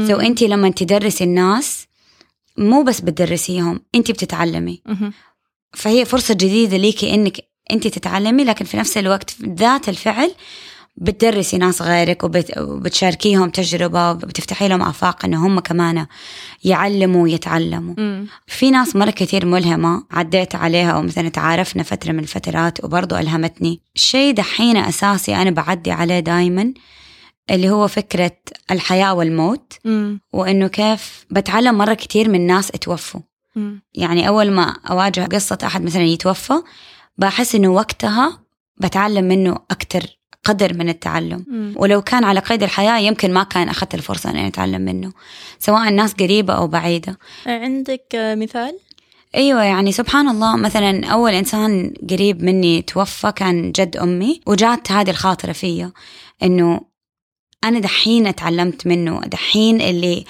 سو so انت لما تدرسي الناس مو بس بتدرسيهم انت بتتعلمي. فهي فرصة جديدة ليكي إنك انت تتعلمي لكن في نفس الوقت ذات الفعل بتدرسي ناس غيرك وبت... وبتشاركيهم تجربة وبتفتحي لهم آفاق إنه هم كمان يعلموا ويتعلموا. في ناس مرة كتير ملهمة عديت عليها أو مثلا تعارفنا فترة من الفترات وبرضو ألهمتني شيء دحين أساسي أنا بعدي عليه دايما اللي هو فكرة الحياة والموت. وإنه كيف بتعلم مرة كتير من ناس اتوفوا. يعني أول ما أواجه قصة أحد مثلا يتوفى بحس إنه وقتها بتعلم منه أكتر قدر من التعلم مم. ولو كان على قيد الحياة يمكن ما كان أخذت الفرصة أني أتعلم منه سواء الناس قريبة أو بعيدة عندك آه، مثال؟ أيوة يعني سبحان الله مثلا أول إنسان قريب مني توفى كان جد أمي وجات هذه الخاطرة فيا إنه أنا دحين تعلمت منه دحين اللي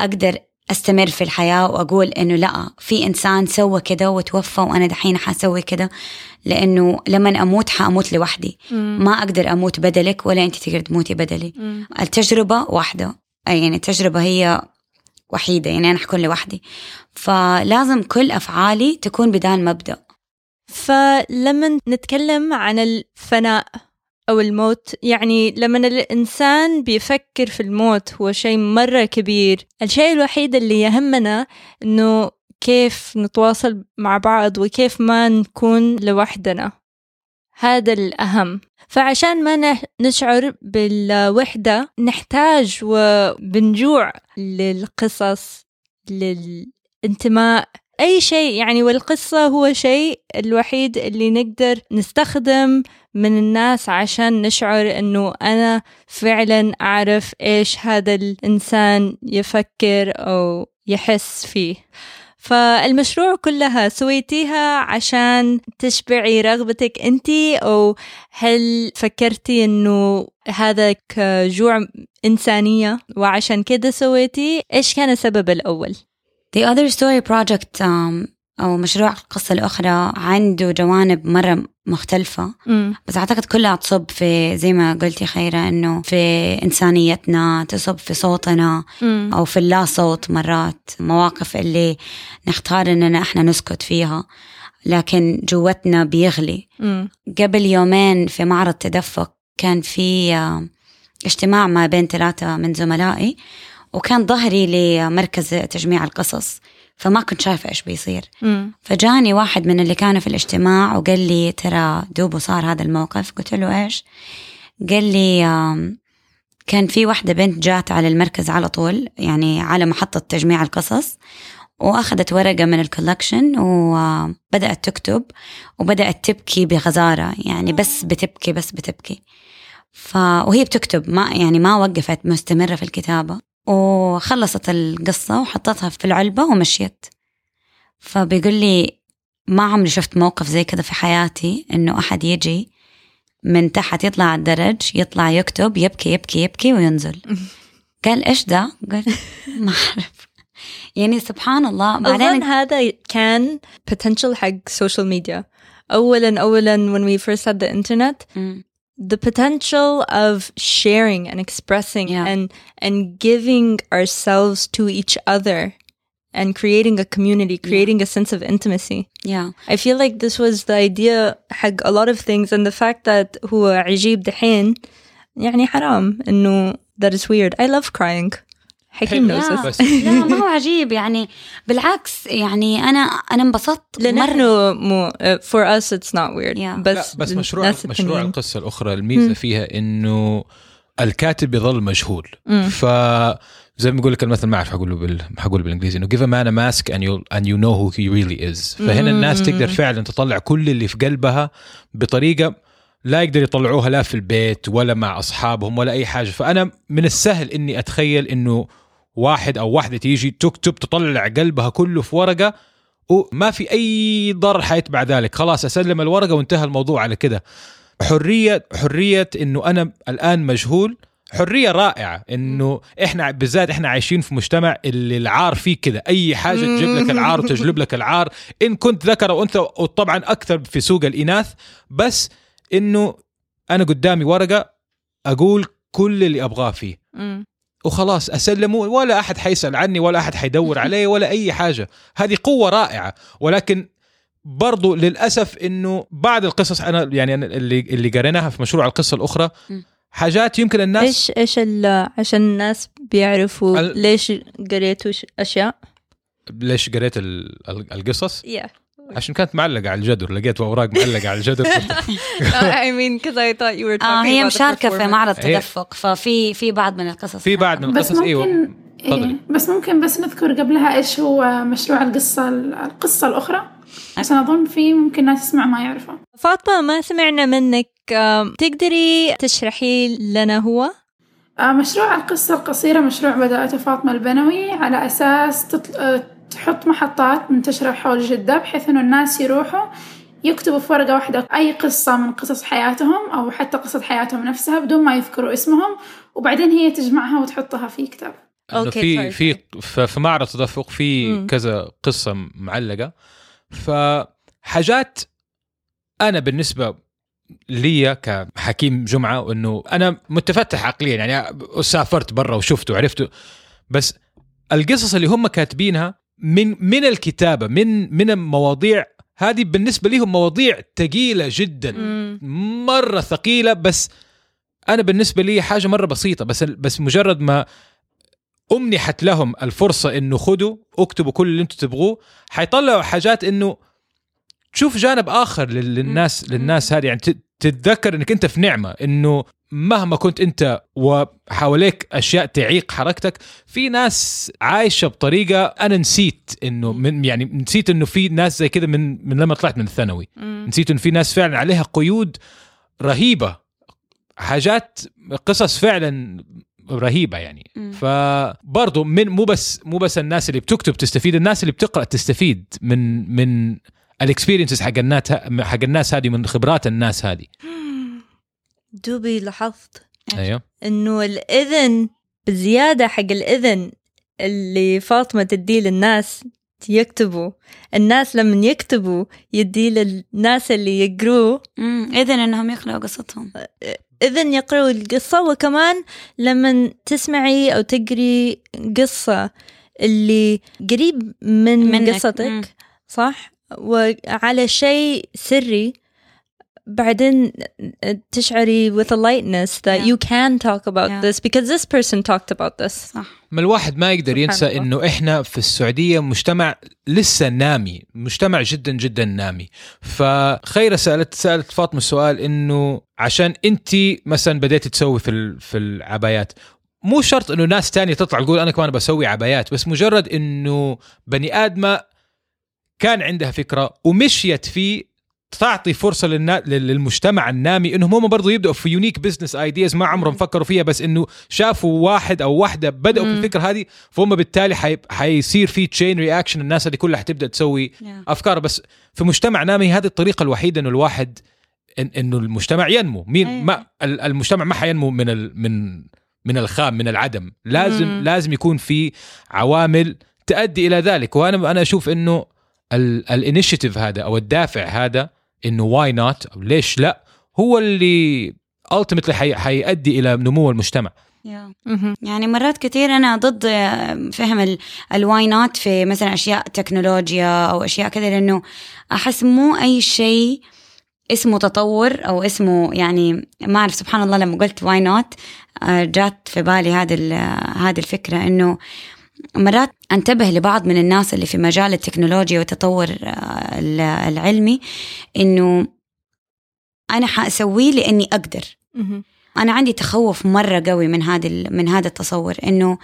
أقدر أستمر في الحياة وأقول إنه لأ في إنسان سوى كده وتوفى وأنا دحين حسوي كده لأنه لما أموت حأموت لوحدي. مم. ما أقدر أموت بدلك ولا أنت تقدر تموتي بدلي. مم. واحدة. أي يعني التجربة هي وحيدة يعني أنا حكون لوحدي. فلازم كل أفعالي تكون بدال مبدأ. فلما نتكلم عن الفناء أو الموت يعني لما الإنسان بيفكر في الموت هو شيء مرة كبير. الشيء الوحيد اللي يهمنا إنه كيف نتواصل مع بعض وكيف ما نكون لوحدنا. هذا الأهم. فعشان ما نشعر بالوحدة نحتاج وبنجوع للقصص للانتماء. أي شيء يعني والقصة هو شيء الوحيد اللي نقدر نستخدم من الناس عشان نشعر إنه أنا فعلا أعرف إيش هذا الإنسان يفكر أو يحس فيه. فالمشروع كلها سويتيها عشان تشبعي رغبتك أنتي أو هل فكرتي إنه هذا كجوع إنسانية وعشان كده سويتي إيش كان السبب الأول؟ The Other Story Project um, أو مشروع القصة الأخرى عنده جوانب مرة مختلفة مم. بس أعتقد كلها تصب في زي ما قلتي خيرة إنه في إنسانيتنا تصب في صوتنا مم. أو في اللا صوت مرات مواقف اللي نختار إننا إحنا نسكت فيها لكن جوتنا بيغلي مم. قبل يومين في معرض تدفق كان في آه، اجتماع ما بين ثلاثة من زملائي وكان ظهري لمركز تجميع القصص فما كنت شايفة إيش بيصير. مم. فجاني واحد من اللي كانوا في الاجتماع وقال لي ترى دوبه صار هذا الموقف. قلت له إيش؟ قال لي كان في واحدة بنت جات على المركز على طول يعني على محطة تجميع القصص وأخذت ورقة من الكولكشن وبدأت تكتب وبدأت تبكي بغزارة يعني بس بتبكي بس بتبكي. ف... وهي بتكتب ما يعني ما وقفت مستمرة في الكتابة. وخلصت القصة وحطتها في العلبة ومشيت. فبيقول لي ما عمري شفت موقف زي كذا في حياتي إنه أحد يجي من تحت يطلع على الدرج يطلع يكتب يبكي يبكي يبكي وينزل. قال إيش ده؟ قلت ما أعرف. يعني سبحان الله. بعدين هذا كان potential حق social media. أولا أولا when we first had the internet. the potential of sharing and expressing Yeah. and and giving ourselves to each other and creating a community creating a sense of intimacy yeah. I feel like this was the idea حق a lot of things and the fact that هو عجيب دحين يعني حرام إنه that is weird I love crying حكيم بس. لا ما هو عجيب. يعني بالعكس يعني أنا أنا انبسطت لنحن مو for us it's not weird. Yeah. بس بس مشروع مشروع. القصة الأخرى الميزة فيها إنه الكاتب يظل مجهول. مم. ف زي ما بقول لك المثل ما أعرف حقوله بال... حقوله بالإنجليزي إنه give a man a mask and you and you know who he really is. فهنا الناس تقدر فعلا تطلع كل اللي في قلبها بطريقة لا يقدر يطلعوها لا في البيت ولا مع أصحابهم ولا أي حاجة. فأنا من السهل إني أتخيل إنه واحد أو واحدة تيجي تكتب تطلع قلبها كله في ورقة وما في أي ضرر حيتبع ذلك. خلاص أسلم الورقة وانتهى الموضوع على كده. حرية حرية إنه أنا الآن مجهول. حرية رائعة إنه إحنا بالذات إحنا عايشين في مجتمع اللي العار فيه كده. أي حاجة تجيب لك العار وتجلب لك العار إن كنت ذكر أو أنثى وطبعا أكثر في سوق الإناث بس إنه أنا قدامي ورقة أقول كل اللي أبغاه فيه. وخلاص اسلمه ولا أحد حيسأل عني ولا أحد حيدور علي ولا أي حاجة. هذه قوة رائعة. ولكن برضو للأسف إنه بعض القصص أنا يعني اللي اللي قريناها في مشروع القصة الأخرى. حاجات يمكن الناس إيش إيش ال- عشان الناس بيعرفوا؟ ال- ليش قريتوا أشياء؟ ليش قريت ال- ال- القصص؟ Yeah. عشان كانت معلقة على الجدر لقيت اوراق معلقة على الجدر. I mean because I thought you were آه talking هي about the مشاركة في. معرض هي- تدفق ففي في بعض من القصص في بعض من القصص أيوه تفضلي. إيه بس ممكن بس نذكر قبلها إيش هو مشروع القصة القصة الأخرى. عشان أظن في ممكن ناس يسمع ما يعرفه فاطمة ما سمعنا منك تقدري تشرحي لنا هو؟ آه، مشروع القصة القصيرة مشروع بدأته فاطمة البنوي على أساس تطل... آه، تحط محطات منتشرة حول جدة بحيث إنه الناس يروحوا يكتبوا في ورقة واحدة أي قصة من قصص حياتهم أو حتى قصة حياتهم نفسها بدون ما يذكروا اسمهم وبعدين هي تجمعها وتحطها في كتاب. إنه أوكي، في sorry, في ف- في معرض تدفق في. كذا قصة معلقة. فحاجات أنا بالنسبة لي كحكيم جمعة انه أنا متفتح عقليا يعني سافرت برا وشفت وعرفت بس القصص اللي هم كاتبينها من من الكتابة من من المواضيع هذه بالنسبة لهم مواضيع ثقيلة جدا. مم. مرة ثقيلة بس أنا بالنسبة لي حاجة مرة بسيطة بس بس مجرد ما أمنحت لهم الفرصة إنه خذوا اكتبوا كل اللي أنتم تبغوه حيطلعوا حاجات إنه تشوف جانب آخر لل- للناس للناس هذه. يعني تتذكر إنك أنت في نعمة إنه مهما كنت أنت وحواليك أشياء تعيق حركتك في ناس عايشة بطريقة أنا نسيت إنه من يعني نسيت إنه في ناس زي كذا من من لما طلعت من الثانوي مم. نسيت إنه في ناس فعلا عليها قيود رهيبة حاجات قصص فعلا رهيبة يعني مم. فبرضه من مو بس مو بس الناس اللي بتكتب تستفيد الناس اللي بتقرأ تستفيد من من الاكسبيرينسز حق الناس حق الناس هذه من خبرات الناس هذه دوبي لاحظت أيوه إنه الإذن بزيادة حق الإذن اللي فاطمة تديه للناس يكتبوا الناس لما يكتبوا يدي للناس اللي يقروا مم. إذن إنهم يقرأوا قصتهم إذن يقرأوا القصة وكمان لما تسمعي أو تقري قصة اللي قريب من منك. قصتك مم. صح وعلى شيء سري بعدين تشعري with a lightness that Yeah. you can talk about Yeah. this because this person talked about this صح ما الواحد ما يقدر ينسى. إنه إحنا في السعودية مجتمع لسه نامي مجتمع جدا جدا نامي فخيره سالت سألت فاطمة السؤال إنه عشان أنت مثلا بديتي تسوي في ال- في العبايات مو شرط إنه ناس تانية تطلع تقول أنا كمان بسوي عبايات بس مجرد إنه بني آدمة كان عندها فكرة ومشيت فيه تعطي فرصة للنا... للمجتمع النامي إنهم هم برضو يبدأوا في unique business ideas ما عمرهم فكروا فيها بس إنه شافوا واحد أو واحدة بدأوا في. الفكرة هذه فهم بالتالي حي... حيصير في chain reaction الناس هذه كلها حتبدأ تسوي Yeah. أفكار بس في مجتمع نامي هذه الطريقة الوحيدة إنه الواحد إن إنه المجتمع ينمو مين أيوة. ما ال- المجتمع ما حينمو من ال... من من الخام من العدم لازم مم. لازم يكون في عوامل تؤدي إلى ذلك وأنا أنا أشوف إنه ال initiative هذا أو الدافع هذا إنه why not أو ليش لا هو اللي ultimately حي... حيؤدي إلى نمو المجتمع. يعني مرات كثير أنا ضد فهم ال why not في مثلا أشياء تكنولوجيا أو أشياء كذا لأنه أحس مو أي شيء اسمه تطور أو اسمه يعني ما أعرف سبحان الله لما قلت why not جات في بالي هذه ال- هذه الفكرة إنه مرات أنتبه لبعض من الناس اللي في مجال التكنولوجيا والتطور آه، ال- العلمي إنه أنا حأسويه لإني أقدر. أنا عندي تخوف مرة قوي من هذا من هذا التصور إنه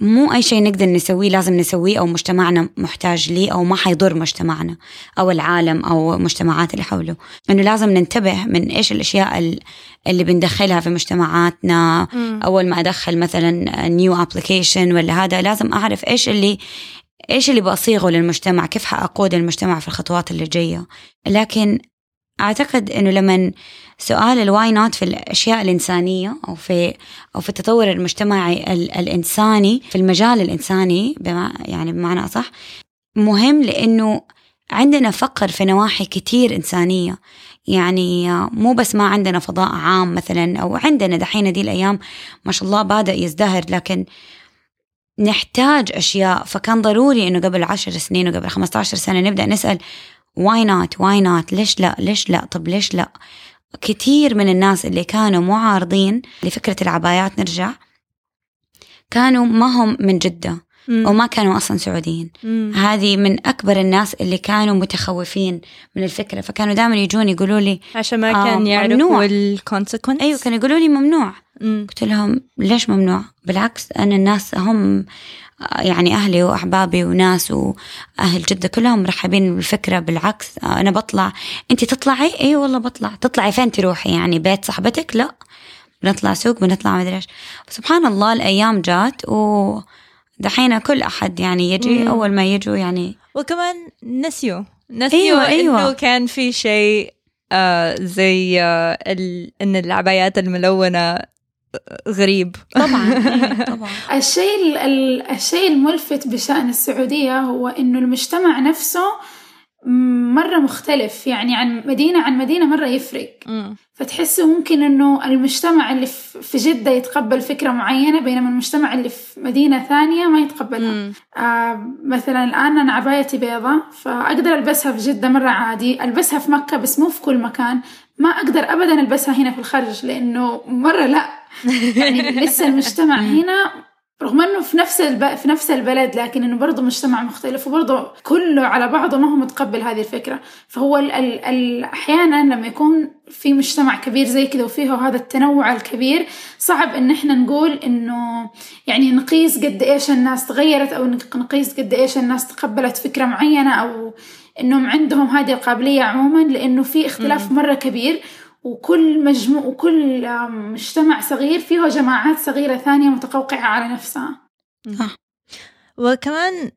مو أي شيء نقدر نسويه لازم نسويه أو مجتمعنا محتاج ليه أو ما حيضر مجتمعنا أو العالم أو المجتمعات اللي حوله. إنه لازم ننتبه من إيش الأشياء ال- اللي بندخلها في مجتمعاتنا. مم. أول ما أدخل مثلا new application ولا هذا لازم أعرف إيش اللي إيش اللي بصيغه للمجتمع كيف حأقود المجتمع في الخطوات اللي جاية. لكن أعتقد إنه لما سؤال ال why not في الأشياء الإنسانية أو في أو في التطور المجتمعي ال- الإنساني في المجال الإنساني بما يعني بمعنى أصح مهم لأنه عندنا فقر في نواحي كتير إنسانية. يعني مو بس ما عندنا فضاء عام مثلا أو عندنا دحين دي الأيام ما شاء الله بدا يزدهر لكن نحتاج أشياء. فكان ضروري إنه قبل عشر سنين وقبل 15 سنة نبدأ نسأل why not why not ليش لا؟ ليش لا؟ طب ليش لا؟ كثير من الناس اللي كانوا معارضين لفكرة العبايات نرجع. كانوا ما هم من جدة مم. وما كانوا أصلا سعوديين. مم. هذه من أكبر الناس اللي كانوا متخوفين من الفكرة. فكانوا دائما يجون يقولوا لي عشان ما آه، كان. يعرفوا الكونسيكونس أيوة كانوا يقولوا لي ممنوع. مم. قلت لهم ليش ممنوع؟ بالعكس أنا الناس هم يعني أهلي وأحبابي وناس وأهل جدة كلهم مرحبين بالفكرة. بالعكس أنا بطلع. أنت تطلعي؟ أي والله بطلع. تطلعي فين تروحي؟ يعني بيت صاحبتك؟ لا. بنطلع سوق بنطلع مدري إيش. سبحان الله الأيام جات و دحين كل أحد يعني يجي مم. أول ما يجوا يعني وكمان نسيوا. نسيوا أيوة، أيوة. انه كان في شيء آه زي آه ال... إن العبايات الملونة غريب. طبعا أيوة طبعا. الشيء ال- ال- الشيء الملفت بشأن السعودية هو إنه المجتمع نفسه مرة مختلف يعني عن مدينة عن مدينة مرة يفرق. فتحسوا ممكن إنه المجتمع اللي في جدة يتقبل فكرة معينة بينما المجتمع اللي في مدينة ثانية ما يتقبلها. آه مثلا الآن أنا عبايتي بيضة فأقدر ألبسها في جدة مرة عادي ألبسها في مكة بس مو في كل مكان. ما أقدر أبدا ألبسها هنا في الخرج لأنه مرة لأ. يعني لسه المجتمع هنا رغم إنه في نفس الب... في نفس البلد لكن إنه برضه مجتمع مختلف وبرضه كله على بعضه ما هو متقبل هذه الفكرة. فهو ال... ال... ال... أحيانا لما يكون في مجتمع كبير زي كذا وفيه هذا التنوع الكبير صعب إن إحنا نقول إنه يعني نقيس قد إيش الناس تغيرت أو نق- نقيس قد إيش الناس تقبلت فكرة معينة أو إنهم عندهم هذه القابلية عموما لأنه في اختلاف مرة كبير. وكل مجموع وكل مجتمع صغير فيه جماعات صغيرة ثانية متقوقعة على نفسها. وكمان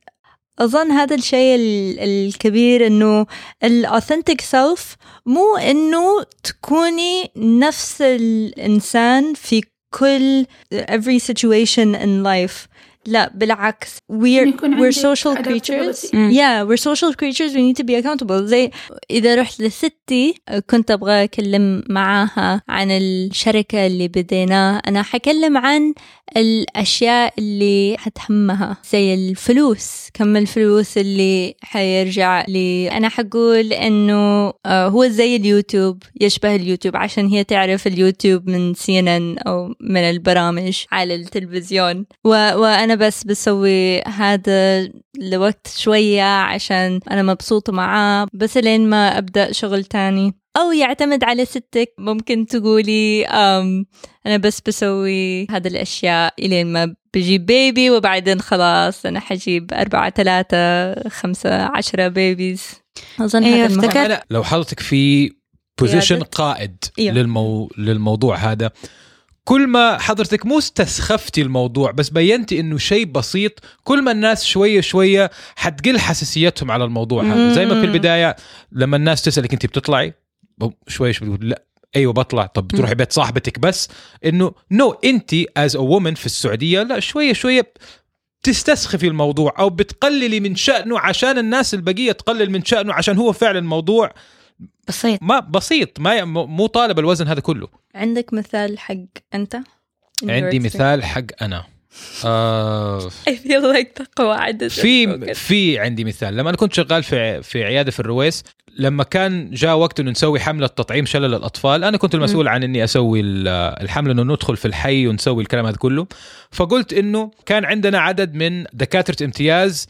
أظن هذا الشيء ال- الكبير إنه الأوثنتيك سيلف مو إنه تكوني نفس الإنسان في كل every situation in life. لا بالعكس. We're we're social creatures. yeah we're social creatures. We need to be accountable. زي إذا رحت لستي كنت أبغى أكلم معاها عن الشركة اللي بديناه أنا حكلم عن الأشياء اللي حتهمها زي الفلوس. كم الفلوس اللي حيرجع لي؟ أنا حقول إنه آه، هو زي اليوتيوب يشبه اليوتيوب عشان هي تعرف اليوتيوب من CNN أو من البرامج على التلفزيون. و... وأنا بس بسوي هذا لوقت شوية عشان أنا مبسوطة معاه بس لين ما أبدأ شغل تاني أو يعتمد على ستك ممكن تقولي أم أنا بس بسوي هذه الأشياء إلين ما بجيب baby وبعدين خلاص أنا حجيب أربعة ثلاثة خمسة عشرة babies أظن إيه، هذا أنا لو حضرتك في position. قائد إيوه. للمو... للموضوع هذا كل ما حضرتك مو استسخفتي الموضوع بس بينتي إنه شيء بسيط كل ما الناس شوية شوية حتقل حساسيتهم على الموضوع. هذا زي ما في. البداية لما الناس تسألك انت بتطلعي؟ شوي شوي بتقول لا. أيوه بطلع. طب بتروحي بيت صاحبتك بس؟ إنه no انت as a woman في السعودية لا شوية شوية تستسخفي الموضوع أو بتقللي من شأنه عشان الناس البقية تقلل من شأنه عشان هو فعلا الموضوع. بسيط. ما بسيط. ما مو طالب الوزن هذا كله. عندك مثال حق أنت؟ عندي. مثال حق أنا. آه I feel like قواعد في في عندي مثال. لما أنا كنت شغال في في عيادة في الرويس لما كان جاء وقت إنه نسوي حملة تطعيم شلل الأطفال أنا كنت المسؤول عن إني أسوي ال- الحملة إنه ندخل في الحي ونسوي الكلام هذا كله. فقلت إنه كان عندنا عدد من دكاترة امتياز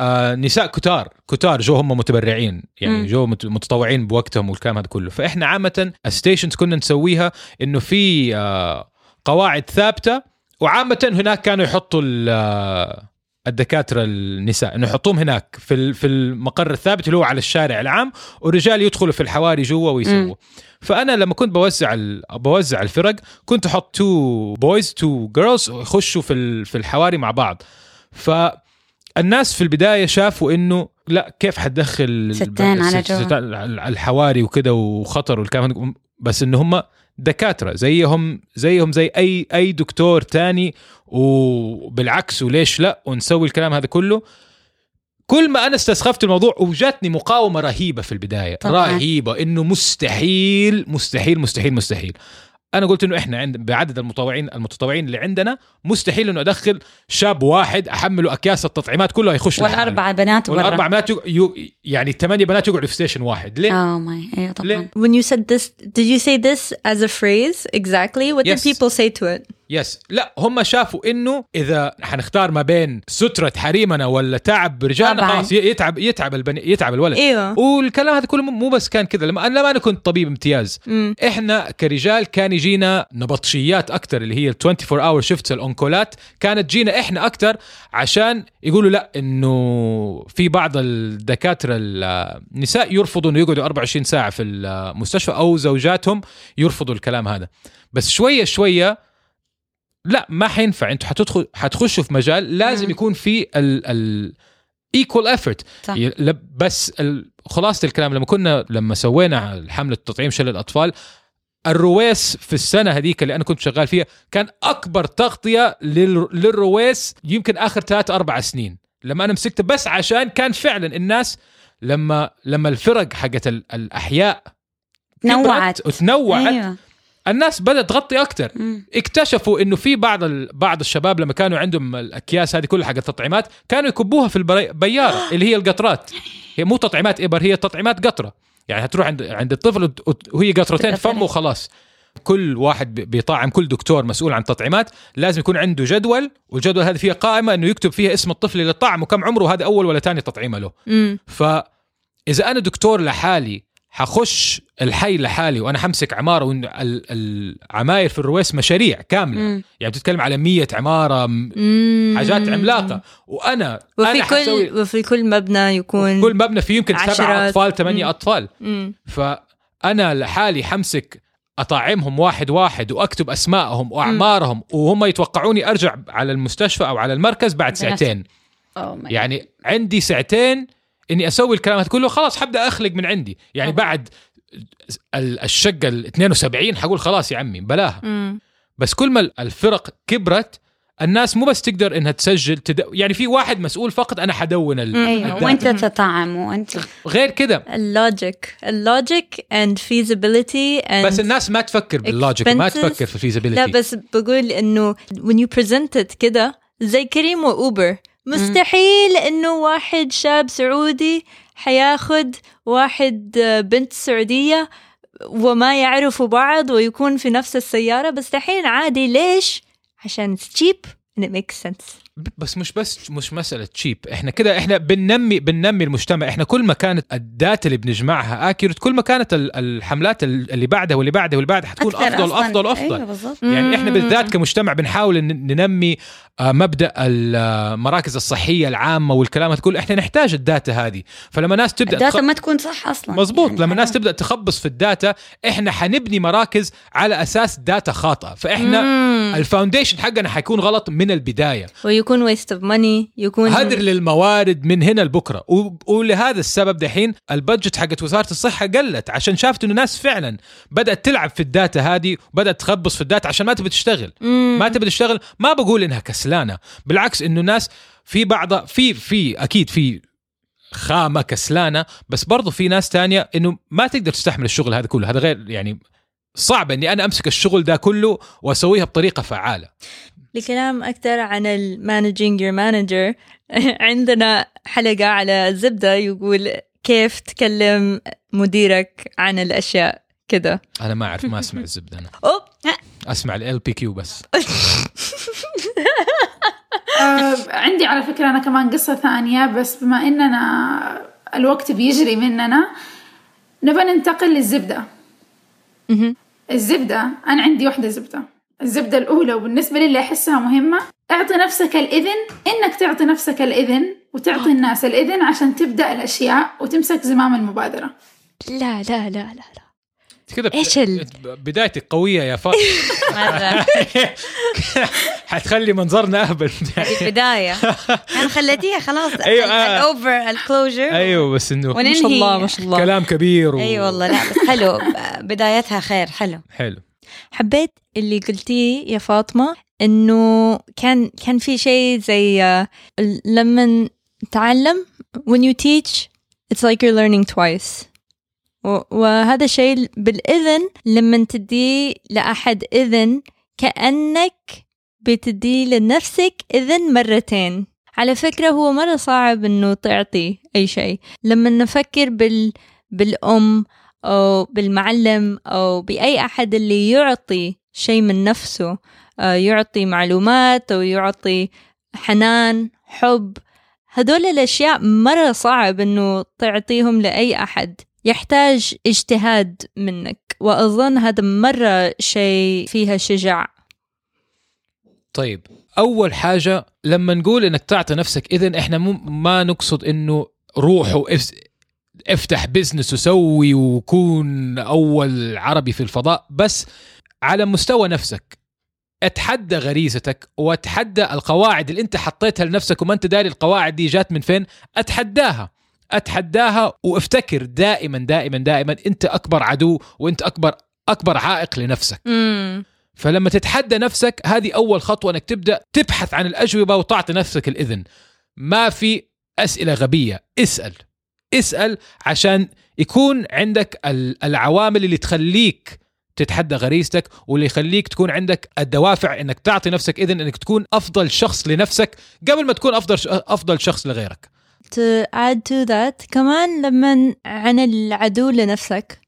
آه نساء كتار كتار جو هم متبرعين يعني. جو مت- متطوعين بوقتهم والكلام هذا كله فإحنا عامة ال stations كنا نسويها إنه في آه قواعد ثابتة وعامة هناك كانوا يحطوا ال- آه، الدكاترة النساء إنه يحطوهم هناك في في المقر الثابت اللي هو على الشارع العام والرجال يدخلوا في الحواري جوا ويسووا. فأنا لما كنت بوزع بوزع الفرق كنت أحط two boys two girls يخشوا في في الحواري مع بعض فالناس في البداية شافوا إنه لا كيف حتدخل ستان على ست- جوا. ست- على الحواري وكده وخطر والكلام. بس ان هم دكاترة زيهم زيهم زي أي أي دكتور تاني وبالعكس وليش لا ونسوي الكلام هذا كله كل ما أنا استسخفت الموضوع وجاتني مقاومة رهيبة في البداية طبعاً. رهيبة إنه مستحيل مستحيل مستحيل مستحيل أنا قلت إنه إحنا عند بعدد المتطوعين المتطوعين اللي عندنا مستحيل إنه أدخل شاب واحد أحمله أكياس التطعيمات كله يخش. والأربع بنات برا والاربع بنات يق... يعني الثمانية بنات يقعدوا في station واحد ليه؟ oh my أيوه ليه؟ طبعا When you said this, did you say this as a phrase exactly? What Yes. did people say to it? yes لا هم شافوا إنه إذا حنختار ما بين سترة حريمنا ولا تعب رجالنا. خلاص يتعب يتعب البني يتعب الولد. إيوه. والكلام هذا كله مو بس كان كذا. لما أنا لما أنا كنت طبيب امتياز. مم. إحنا كرجال كان يجينا نبطشيات أكثر اللي هي ال 24 hour shifts ال on call ات كانت تجينا إحنا أكثر عشان يقولوا لا إنه في بعض الدكاترة النساء يرفضوا إنه يقعدوا 24 ساعة في المستشفى أو زوجاتهم يرفضوا الكلام هذا. بس شوية شوية لا ما حينفع. أنتوا حتدخل حتخشوا في مجال لازم. يكون في ال ال equal effort. بس خلاصة الكلام لما كنا لما سوينا حملة تطعيم شلل الأطفال الرويس في السنة هذيك اللي أنا كنت شغال فيها كان أكبر تغطية لل- للرويس يمكن آخر ثلاث أربع سنين. لما أنا مسكته بس عشان كان فعلا الناس لما لما الفرق حقت ال- الأحياء تنوعت وتنوعت أيوه. الناس بدأت تغطي أكثر. اكتشفوا إنه في بعض ال... بعض الشباب لما كانوا عندهم الأكياس هذه كلها حق التطعيمات كانوا يكبوها في البياره اللي هي القطرات. هي مو تطعيمات إبر هي تطعيمات قطرة. يعني هتروح عند عند الطفل وهي قطرتين فمه وخلاص. كل واحد بي- بيطعم كل دكتور مسؤول عن التطعيمات لازم يكون عنده جدول والجدول هذه فيها قائمة إنه يكتب فيها اسم الطفل اللي طعم وكم عمره وهذا أول ولا ثاني تطعيمة له. مم. فاذا أنا دكتور لحالي حخش الحي لحالي وأنا حمسك عمارة ال- العماير في الرويس مشاريع كاملة مم. يعني بتتكلم على مية عمارة مم. حاجات عملاقة وأنا وفي حسوي كل وفي كل مبنى يكون كل مبنى فيه يمكن سبعة. أطفال ثمانية مم. أطفال مم. فأنا لحالي حمسك اطعمهم واحد واحد وأكتب اسمائهم وأعمارهم وهم يتوقعوني أرجع على المستشفى أو على المركز بعد ساعتين ماي يعني عندي ساعتين إني أسوي الكلام هذا كله خلاص حبدأ أخلق من عندي يعني طبعا. بعد ال- الشقة ال 72 حقول خلاص يا عمي بلاها مم. بس كل ما الفرق كبرت الناس مو بس تقدر إنها تسجل تد... يعني في واحد مسؤول فقط أنا حدون ال... أيوه. وأنت تطعم وأنت غير كده ال logic ال logic and feasibility and بس الناس ما تفكر بال logic ما. تفكر في ال feasibility لا بس بقول إنه when you present it كده زي كريم وأوبر مستحيل إنه واحد شاب سعودي حياخد واحد بنت سعودية وما يعرفوا بعض ويكون في نفس السيارة. بس عادي. ليش؟ عشان it's cheap and it makes sense. بس مش بس مش مسألة cheap إحنا كده إحنا بننمي بننمي المجتمع. إحنا كل ما كانت ال data اللي بنجمعها accurate كل ما كانت ال- الحملات ال- اللي بعدها واللي بعدها واللي بعدها حتكون أفضل أصلاً. أفضل أفضل. أيوه بالضبط. يعني إحنا. بالذات كمجتمع بنحاول ننمي آه، مبدأ المراكز الصحية العامة والكلام هذا كله. إحنا نحتاج ال data هذه. فلما ناس تبدأ ال data تخ... ما تكون صح أصلا. مزبوط يعني لما الناس حرام. تبدأ تخبص في ال data إحنا حنبني مراكز على أساس data خاطئة. فإحنا. ال foundation حقنا حيكون غلط من البداية. ويكون waste of money يكون هدر للموارد من هنا لبكرة. ولهذا السبب دحين ال budget حقت وزارة الصحة قلت عشان شافت إنه الناس فعلا بدأت تلعب في ال data هذه وبدأت تخبص في ال data عشان ما تبي تشتغل. مم. ما تبي تشتغل ما بقول إنها كسلانة. بالعكس إنه الناس في بعض في في أكيد في خامة كسلانة بس برضو في ناس تانية إنه ما تقدر تستحمل الشغل هذا كله. هذا غير يعني صعب إني أنا أمسك الشغل ده كله وأسويها بطريقة فعالة. لكلام أكثر عن ال managing your manager. عندنا حلقة على الزبدة يقول كيف تكلم مديرك عن الأشياء كده أنا ما أعرف ما أسمع الزبدة أنا. أوب. أسمع ال بي كيو بس. عندي على فكرة أنا كمان قصة ثانية بس بما إننا الوقت بيجري مننا نبى ننتقل للزبدة. الزبدة أنا عندي واحدة زبدة. الزبدة الأولى وبالنسبة لي اللي أحسها مهمة اعطي نفسك الإذن إنك تعطي نفسك الإذن وتعطي الناس الإذن عشان تبدأ الأشياء وتمسك زمام المبادرة. لا لا لا لا لا. كذا؟ إيش ال- بدايتك قوية يا فاطمة. حتخلي منظرنا أهبل. هذه بداية. أنا خليتيها خلاص. أيوة، آه. الأوفر الكلوجر أيوه بس إنه ما شاء الله ما شاء الله. كلام كبير و... اي والله لا بس حلو. بدايتها خير حلو. حلو. حبيت اللي قلتيه يا فاطمة إنه كان كان في شيء زي آه، لما تعلم when you teach it's like you're learning twice. وهذا الشيء بالإذن لما تدي لأحد إذن كأنك بتدي لنفسك إذن مرتين. على فكرة هو مرة صعب إنه تعطي أي شيء. لما نفكر بال بالأم أو بالمعلم أو بأي أحد اللي يعطي شيء من نفسه آه، يعطي معلومات أو يعطي حنان حب. هدول الأشياء مرة صعب إنه تعطيهم لأي أحد. يحتاج اجتهاد منك وأظن هذا مرة شيء فيها شجاع. طيب أول حاجة لما نقول إنك تعطي نفسك إذن إحنا مو ما نقصد إنه روح واف- افتح بزنس وسوي وكون أول عربي في الفضاء بس على مستوى نفسك. اتحدى غريزتك واتحدى القواعد اللي انت حطيتها لنفسك وما انت داري القواعد دي جات من فين؟ اتحداها. اتحداها وافتكر دائما دائما دائما انت أكبر عدو وانت أكبر أكبر عائق لنفسك. مم. فلما تتحدى نفسك هذه أول خطوة إنك تبدأ تبحث عن الأجوبة وتعطي نفسك الإذن. ما في أسئلة غبية. اسأل. اسأل عشان يكون عندك ال- العوامل اللي تخليك تتحدى غريزتك واللي يخليك تكون عندك الدوافع إنك تعطي نفسك إذن إنك تكون أفضل شخص لنفسك قبل ما تكون أفضل أفضل شخص لغيرك. To add to that كمان لما عن العدو لنفسك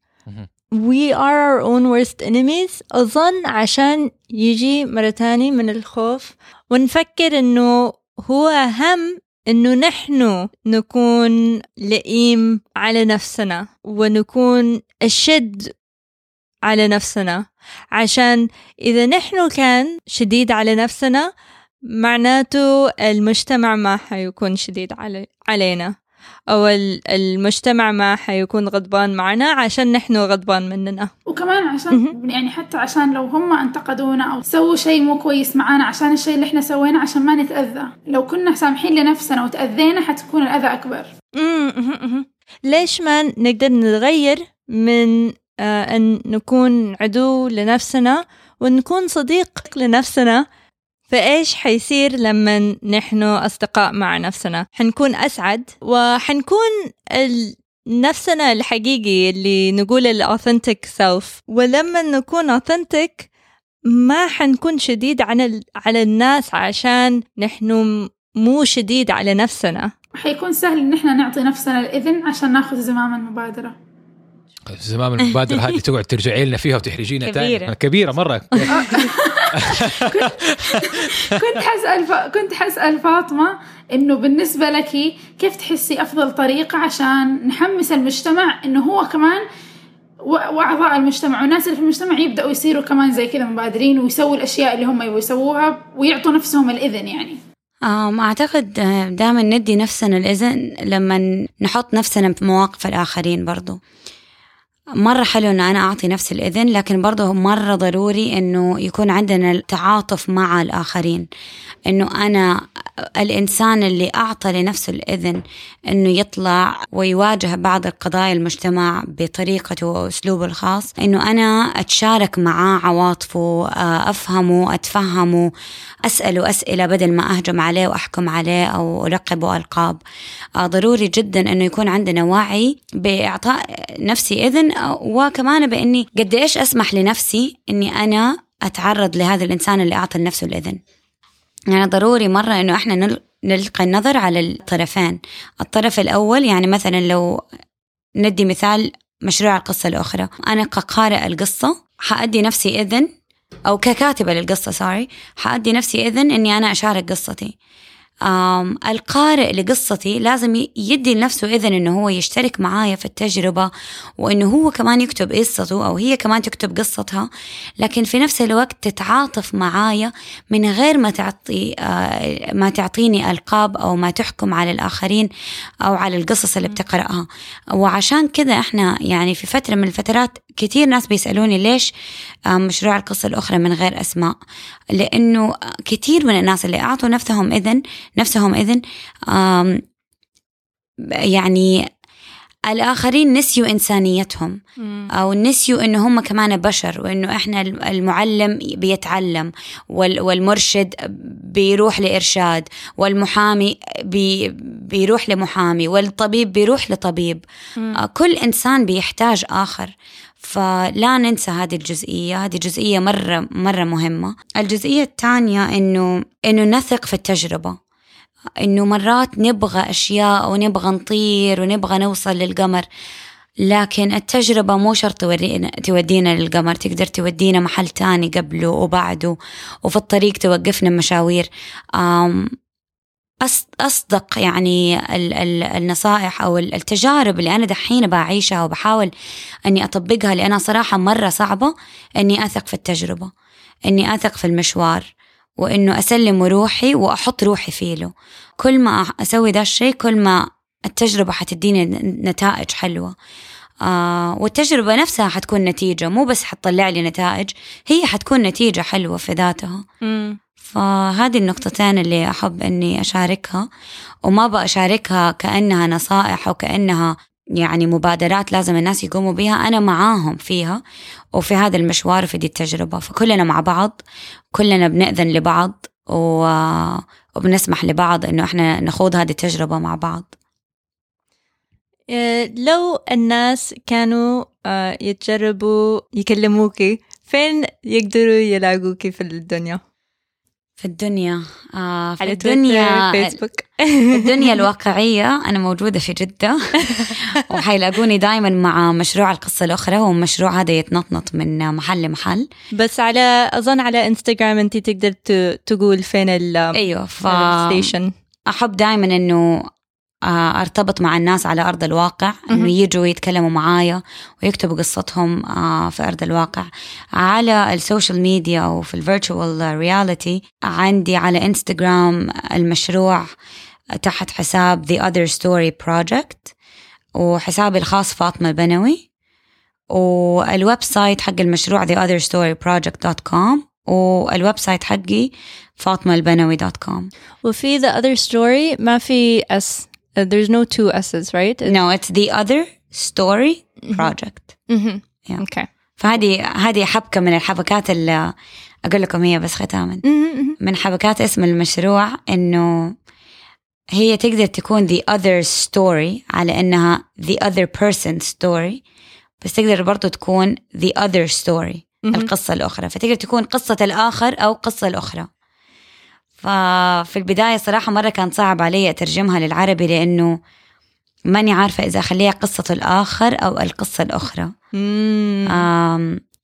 we are our own worst enemies. أظن عشان يجي مرة تاني من الخوف ونفكر إنه هو أهم إنه نحن نكون لئيم على نفسنا ونكون أشد على نفسنا. عشان إذا نحن كان شديد على نفسنا معناته المجتمع ما حيكون شديد علي علينا. أو ال- المجتمع ما حيكون غضبان معنا عشان نحن غضبان مننا وكمان عشان. يعني حتى عشان لو هم انتقدونا أو سووا شيء مو كويس معانا عشان الشيء اللي إحنا سويناه عشان ما نتأذى لو كنا سامحين لنفسنا وتأذينا حتكون الأذى أكبر مم، مهم، مهم. ليش ما نقدر نتغير من آه، أن نكون عدو لنفسنا ونكون صديق لنفسنا فإيش حيصير لما نحن أصدقاء مع نفسنا؟ حنكون أسعد وحنكون ال... نفسنا الحقيقي اللي نقول الأوثنتيك سيلف ولما نكون أوثنتيك ما حنكون شديد على على الناس عشان نحن مو شديد على نفسنا. حيكون سهل إن إحنا نعطي نفسنا الإذن عشان ناخذ زمام المبادرة. زمام المبادرة هذه تقعد ترجعي لنا فيها وتحرجينا كبيرة. تاني كبيرة مرة. كنت حسأل ف... كنت حسأل فاطمة إنه بالنسبة لك كيف تحسي أفضل طريقة عشان نحمس المجتمع إنه هو كمان و... وأعضاء المجتمع والناس اللي في المجتمع يبدأوا يصيروا كمان زي كذا مبادرين ويسووا الأشياء اللي هم يبغوا يسووها ويعطوا نفسهم الإذن يعني. آم، أعتقد دائما ندي نفسنا الإذن لما نحط نفسنا في مواقف الآخرين برضو. مرة حلو إن أنا أعطي نفسي الإذن لكن برضه مرة ضروري إنه يكون عندنا التعاطف مع الآخرين. إنه أنا الإنسان اللي أعطى لنفسه الإذن إنه يطلع ويواجه بعض القضايا المجتمع بطريقته وأسلوبه الخاص. إنه أنا أتشارك معاه عواطفه أفهمه أتفهمه أسأله أسئلة بدل ما أهجم عليه وأحكم عليه أو ألقبه ألقاب. آه، ضروري جدا إنه يكون عندنا وعي بإعطاء نفسي إذن وكمان بإني قد إيش أسمح لنفسي إني أنا أتعرض لهذا الإنسان اللي أعطى لنفسه الإذن. يعني ضروري مرة إنه إحنا نل- نلقي النظر على الطرفين. الطرف الأول يعني مثلا لو ندي مثال مشروع القصة الأخرى. أنا كقارئ القصة حأدي نفسي إذن أو ككاتبة للقصة سوري حأدي نفسي إذن إني أنا أشارك قصتي. القارئ لقصتي لازم يدي لنفسه إذن إنه هو يشترك معايا في التجربة وإنه هو كمان يكتب قصته أو هي كمان تكتب قصتها لكن في نفس الوقت تتعاطف معايا من غير ما تعطي آه، ما تعطيني ألقاب أو ما تحكم على الآخرين أو على القصص اللي بتقرأها. وعشان كذا إحنا يعني في فترة من الفترات كثير ناس بيسألوني ليش آه، مشروع القصة الأخرى من غير أسماء؟ لأنه كثير من الناس اللي أعطوا نفسهم إذن نفسهم إذن يعني الآخرين نسيوا إنسانيتهم أو نسيوا إنه هم كمان بشر وإنه إحنا المعلم بيتعلم وال- والمرشد بيروح لإرشاد والمحامي بي بيروح لمحامي والطبيب بيروح لطبيب. آه، كل إنسان بيحتاج آخر. فلا ننسى هذه الجزئية. هذه جزئية مرة مرة مهمة. الجزئية الثانية إنه إنه نثق في التجربة. إنه مرات نبغى أشياء ونبغى نطير ونبغى نوصل للقمر لكن التجربة مو شرط تودينا للقمر تقدر تودينا محل تاني قبله وبعده وفي الطريق توقفنا مشاوير. أصدق يعني ال- ال- النصائح أو ال- التجارب اللي أنا دحين بعيشها وبحاول أني أطبقها لأنها صراحة مرة صعبة أني أثق في التجربة أني أثق في المشوار. وإنه أسلم روحي وأحط روحي فيه له. كل ما أسوي ذا الشيء كل ما التجربة حتديني نتائج حلوة. آه والتجربة نفسها حتكون نتيجة مو بس حتطلع لي نتائج هي حتكون نتيجة حلوة في ذاتها. مم. فهذه النقطتين اللي أحب أني أشاركها وما بقى أشاركها كأنها نصائح أو كأنها يعني مبادرات لازم الناس يقوموا بها أنا معاهم فيها وفي هذا المشوار وفي دي التجربة. فكلنا مع بعض كلنا بنأذن لبعض و... وبنسمح لبعض إنه إحنا نخوض هذه التجربة مع بعض. آه، لو الناس كانوا آه، يتجربوا يكلموكي فين يقدروا يلاقوكي في الدنيا؟ في الدنيا آه في على الدنيا فيسبوك. الدنيا الواقعية أنا موجودة في جدة وحيلاقوني دائما مع مشروع القصة الأخرى هو مشروع هذا يتنطنط من محل لمحل. بس على أظن على انستغرام انت تقدر تقول فين ال أيوه ف الستيشن أحب دائما إنه آه، ارتبط مع الناس على أرض الواقع. إنه يجوا يتكلموا معايا ويكتبوا قصتهم آه، في أرض الواقع. على ال social media وفي ال virtual reality عندي على انستغرام المشروع تحت حساب The Other Story Project وحسابي الخاص فاطمة البنوي. وال website حق المشروع theotherstoryproject.com وال website حقي فاطمة البنوي dot com وفي the other story ما في s. Uh, there's no two s's right No, it's the other story project. Mhm. Yeah. okay فهذه هذه حبكة من الحبكات اللي أقول لكم هي بس ختاما مهم. من حبكات اسم المشروع إنه هي تقدر تكون the other story على إنها the other person story بس تقدر برضو تكون the other story مهم. القصة الأخرى فتقدر تكون قصة الآخر أو قصة الأخرى ففي البداية صراحة مرة كان صعب علي أترجمها للعربي لأنه ماني عارفة إذا أخليها قصة الآخر أو القصة الأخرى.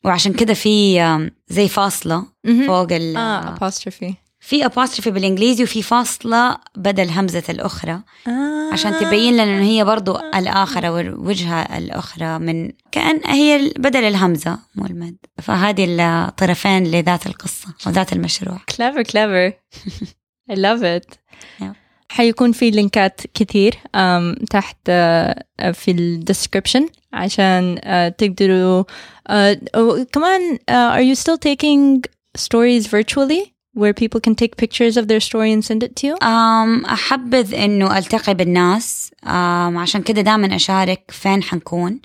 وعشان كده في زي فاصلة. فوق ال apostrophe. في apostrophe بالإنجليزي وفي فاصلة بدل همزة الأخرى. آه. عشان تبين لنا إنه هي برضو الآخرة والوجهة الأخرى من كأن هي بدل الهمزة مو المد. فهذه الطرفين لذات القصة وذات المشروع. Clever clever. I love it. Yeah. حيكون في لينكات كثير تحت uh, في الديسكربشن عشان uh, تقدروا uh, كمان are you still taking stories virtually? Where people can take pictures of their story and send it to you? أم أحبذ إنه ألتقي بالناس. أم عشان كده دائما أشارك فين حنكون.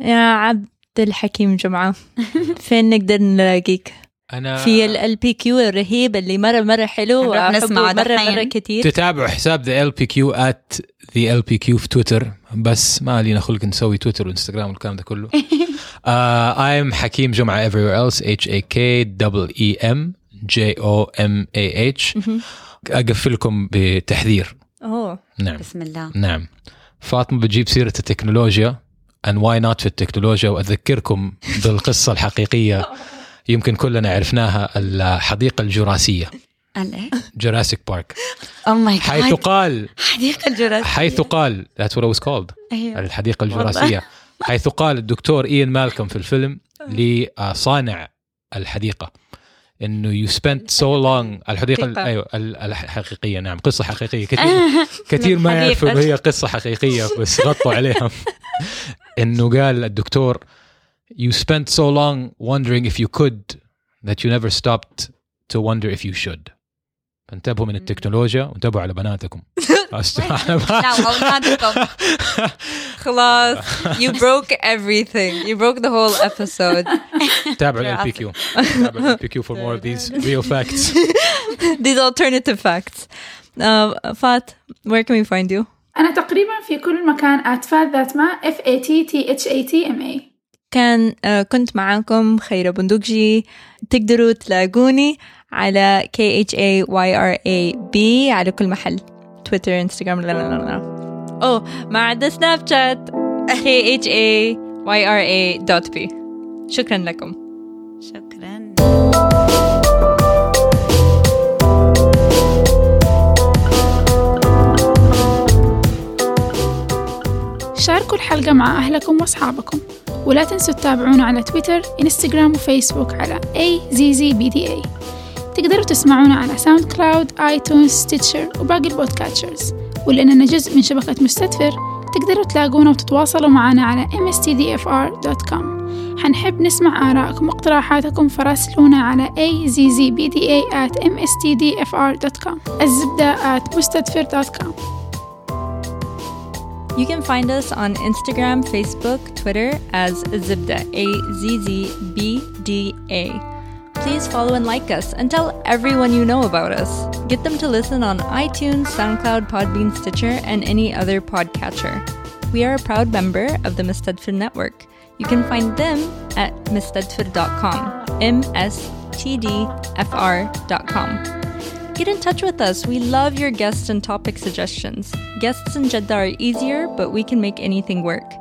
يا عبد الحكيم جمعة. فين نقدر نلاقيك؟ أنا في ال بي كيو الرهيب اللي مرة مرة حلو نروح وأحبه نسمعه مرة دحين. مرة كثير تتابعوا حساب the ال بي كيو at the ال بي كيو في تويتر. بس ما لينا خلق نسوي تويتر وإنستغرام والكلام ده كله. I'm حكيم جمعة everywhere else. H A K double E M. O M A H. مهم. أقفلكم بتحذير. أوه. نعم. بسم الله. نعم. فاطمة بتجيب سيرة التكنولوجيا. And why not في التكنولوجيا؟ وأذكركم بالقصة الحقيقية يمكن كلنا عرفناها الحديقة الجراسية؟ جوراسيك بارك Oh my حيث god قال حديقة الجرس حيث قال that's what it was called. أيوه. الحديقة الجراسية. حيث قال الدكتور إيان مالكم في الفيلم لصانع الحديقة. إنه you spent so long الحديقة ال- حقيقة. أيوه ال- الحقيقية نعم قصة حقيقية. كثير كثير ما. يعرفوا إنه هي قصة حقيقية بس غطوا عليها. إنه قال الدكتور you spent so long wondering if you could that you never stopped to wonder if you should. فانتبهوا من التكنولوجيا وانتبهوا على بناتكم. لا وأولادكم خلاص you broke everything you broke the whole episode تابعوا ال PQ تابعوا ال for more of these real facts these alternative facts uh, Fat where can we find you أنا تقريبا في كل مكان أتفاد ذات ما F A T T H A T M A كان uh, كنت معاكم خيرة بندقجي تقدروا تلاقوني على K H A Y R A B على كل محل تويتر انستغرام لا لا لا لا اوه ما عدا سناب شات K H A Y R A dot B شكرا لكم. شكرا. شاركوا الحلقة مع أهلكم وأصحابكم. ولا تنسوا تتابعونا على تويتر إنستغرام وفيسبوك على AZZBDA تقدروا تسمعونا على SoundCloud iTunes Stitcher وباقي ال podcatchers ولأننا جزء من شبكة مستدفر تقدروا تلاقونا وتتواصلوا معنا على mstdfr.com حنحب نسمع آرائكم واقتراحاتكم فراسلونا على azzbda at mstdfr.com الزبدة at مستدفر.com You can find us on Instagram, Facebook, Twitter as Zibda, A Z Z B D A. Please follow and like us and tell everyone you know about us. Get them to listen on iTunes, SoundCloud, Podbean, Stitcher, and any other podcatcher. We are a proud member of the Mistedfir Network. You can find them at mistedfir.com, M S T D F R.com. Get in touch with us. We love your guests and topic suggestions. Guests in Jeddah are easier, but we can make anything work.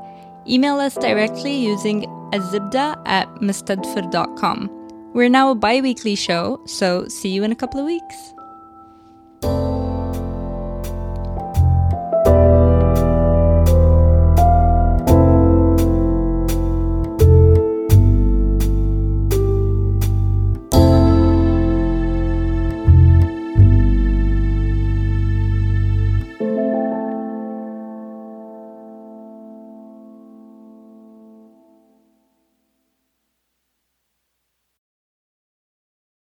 Email us directly using azibda at mustadfir.com. We're now a bi weekly show, so see you in a couple of weeks.